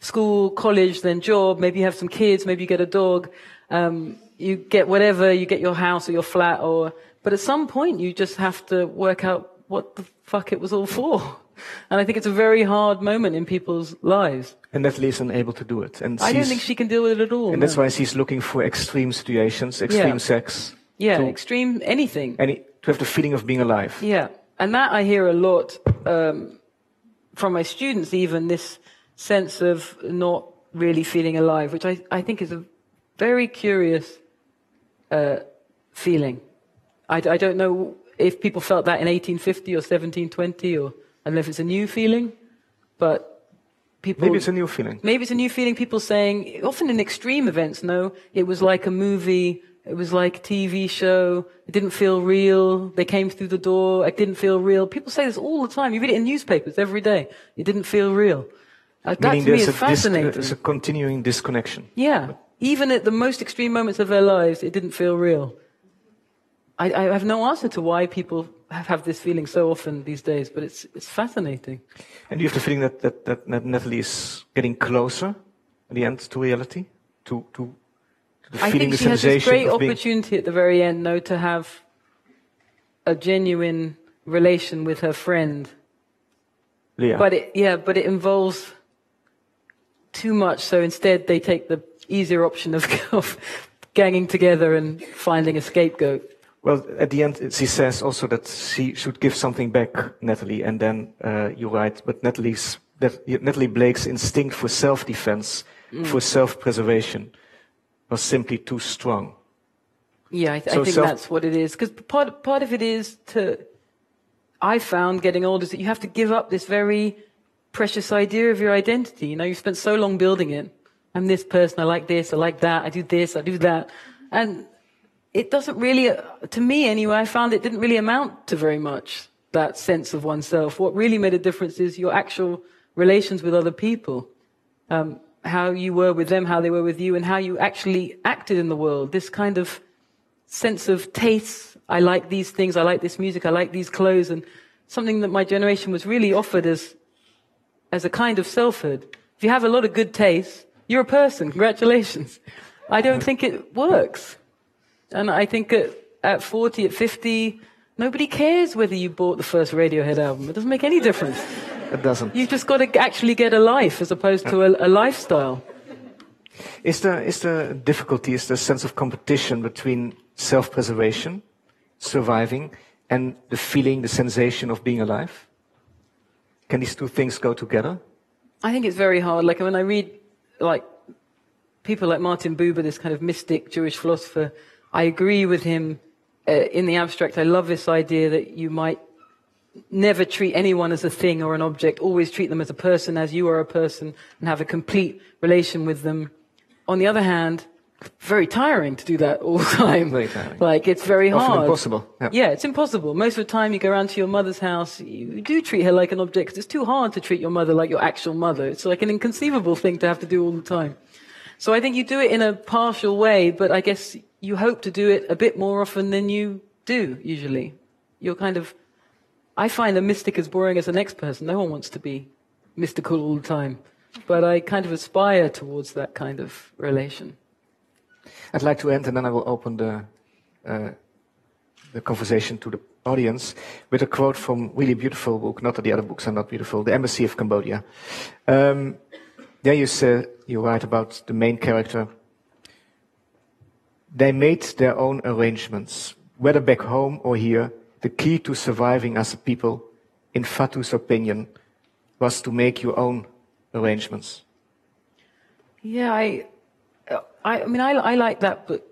school, college, then job. Maybe you have some kids. Maybe you get a dog. Um, you get whatever. You get your house or your flat or, but at some point you just have to work out what the fuck it was all for. And I think it's a very hard moment in people's lives. And Natalie's unable to do it. And I don't think she can deal with it at all. And that's why she's looking for extreme situations, extreme Yeah. sex. Yeah, to- extreme anything. Any, to have the feeling of being alive. Yeah, and that I hear a lot um, from my students, even this sense of not really feeling alive, which I, I think is a very curious uh, feeling. I, I don't know if people felt that in 1850 or 1720, or I don't know if it's a new feeling, but people. Maybe it's a new feeling. Maybe it's a new feeling. People saying, often in extreme events, no, it was like a movie, it was like a TV show, it didn't feel real, they came through the door, it didn't feel real. People say this all the time. You read it in newspapers every day. It didn't feel real. Uh, that Meaning to me is fascinating. there's a continuing disconnection. Yeah. Even at the most extreme moments of their lives, it didn't feel real. I, I have no answer to why people have, have this feeling so often these days, but it's, it's fascinating. And do you have the feeling that, that, that, that Natalie is getting closer at the end to reality? To, to, I think she has this great of being. opportunity at the very end, though, to have a genuine relation with her friend. Leah. But it, yeah, but it involves too much. So instead, they take the easier option of, of ganging together and finding a scapegoat. Well, at the end, she says also that she should give something back, Natalie, and then uh, you write. But Natalie's, that, Natalie Blake's instinct for self-defense, Mm. for self-preservation, was simply too strong. Yeah, I, th- So I think self- that's what it is. Because part part of it is to. I found getting older is that you have to give up this very precious idea of your identity. You know, you've spent so long building it. I'm this person. I like this. I like that. I do this. I do that, and it doesn't really, uh, to me anyway. I found it didn't really amount to very much. That sense of oneself. What really made a difference is your actual relations with other people um, how you were with them, how they were with you, and how you actually acted in the world. This kind of sense of taste. I like these things. I like this music. I like these clothes, and something that my generation was really offered as as a kind of selfhood. If you have a lot of good taste, you're a person. Congratulations. I don't think it works, and I think at, at 40, at 50, nobody cares whether you bought the first Radiohead album. It doesn't make any difference. It doesn't. You've just got to actually get a life as opposed to a, a lifestyle. Is there, is there difficulty, is there a sense of competition between self-preservation, surviving, and the feeling, the sensation of being alive? Can these two things go together? I think it's very hard. Like when I read, like people like Martin Buber, this kind of mystic Jewish philosopher, I agree with him uh, in the abstract. I love this idea that you might never treat anyone as a thing or an object. Always treat them as a person, as you are a person, and have a complete relation with them. On the other hand, very tiring to do that all the time. Very tiring. Like it's very Often hard. impossible, yeah. yeah, it's impossible. Most of the time, you go around to your mother's house, you do treat her like an object because it's too hard to treat your mother like your actual mother. It's like an inconceivable thing to have to do all the time. So I think you do it in a partial way, but I guess you hope to do it a bit more often than you do usually. You're kind of. I find a mystic as boring as the next person. No one wants to be mystical all the time. But I kind of aspire towards that kind of relation. I'd like to end, and then I will open the uh, the conversation to the audience with a quote from really beautiful book. Not that the other books are not beautiful. The Embassy of Cambodia. Um, there you say you write about the main character. They made their own arrangements, whether back home or here. The key to surviving as a people, in Fatou's opinion, was to make your own arrangements. Yeah, I, I, I mean, I, I like that book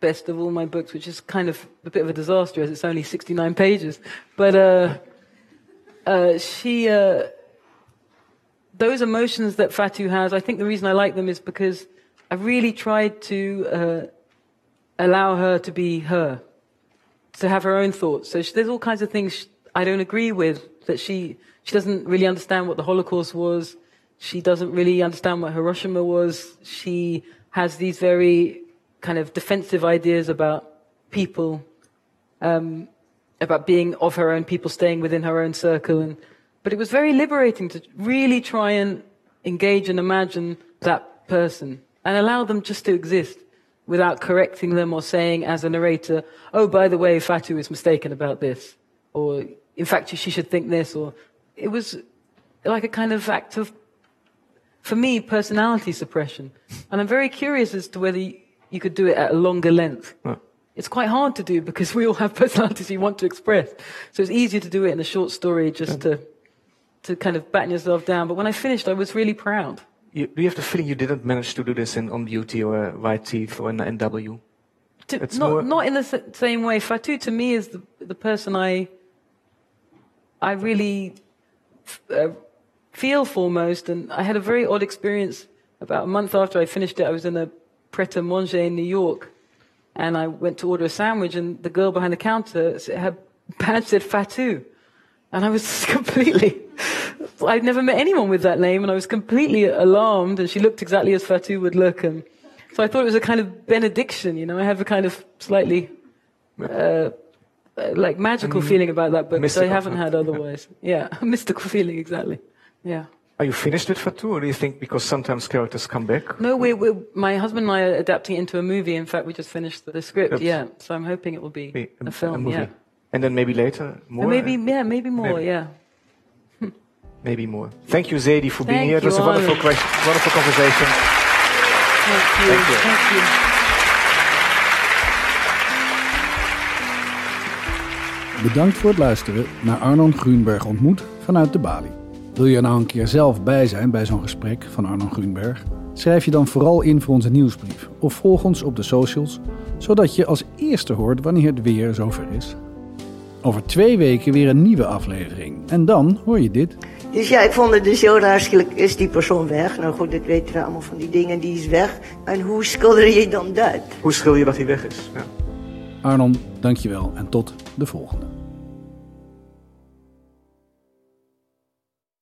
best of all my books, which is kind of a bit of a disaster as it's only 69 pages. But uh, uh, she, uh, those emotions that Fatu has, I think the reason I like them is because I really tried to uh, allow her to be her, to have her own thoughts. So she, there's all kinds of things I don't agree with that she she doesn't really understand what the Holocaust was. She doesn't really understand what Hiroshima was. She has these very kind of defensive ideas about people, um, about being of her own people, staying within her own circle. And, but it was very liberating to really try and engage and imagine that person and allow them just to exist without correcting them or saying as a narrator, oh, by the way, Fatou is mistaken about this. Or, in fact, she should think this. Or it was like a kind of act of, for me, personality suppression. And I'm very curious as to whether you could do it at a longer length. It's quite hard to do because we all have personalities we want to express. So it's easier to do it in a short story just yeah. to, to kind of batten yourself down. But when I finished, I was really proud. You, do you have the feeling you didn't manage to do this in On Beauty or White Teeth or in NW? To, not, more... not in the same way. Fatou to me is the, the person I, I really uh, feel for most. And I had a very odd experience about a month after I finished it. I was in a Pret a Manger in New York, and I went to order a sandwich, and the girl behind the counter, her badge said Fatou. And I was completely, I'd never met anyone with that name, and I was completely alarmed, and she looked exactly as Fatou would look. And so I thought it was a kind of benediction, you know, I have a kind of slightly, uh, like magical mm, feeling about that book, which I haven't had otherwise. Yeah, mystical feeling, exactly. Yeah. Are you finished with Fatou, or do you think because sometimes characters come back? No, we we my husband and I are adapting it into a movie. In fact, we just finished the script. Oops. Yeah, so I'm hoping it will be, be a, a, film. A yeah, and then maybe later more. And maybe yeah, maybe more. Maybe. Yeah. Maybe more. Thank you, Zadie, for Thank being here. It was a wonderful question, wonderful conversation. Thank you. Thank you. Thank you. Bedankt voor het luisteren naar Arnon Grunberg ontmoet vanuit de Bali. Wil je er nou een keer zelf bij zijn bij zo'n gesprek van Arno Grunberg? Schrijf je dan vooral in voor onze nieuwsbrief of volg ons op de socials, zodat je als eerste hoort wanneer het weer zover is. Over twee weken weer een nieuwe aflevering en dan hoor je dit. Dus ja, ik vond het dus heel raar, is die persoon weg. Nou goed, dat weten we allemaal van die dingen, die is weg. En hoe schilder je dan dat? Hoe schilder je dat hij weg is? Ja. Arnon, dankjewel en tot de volgende.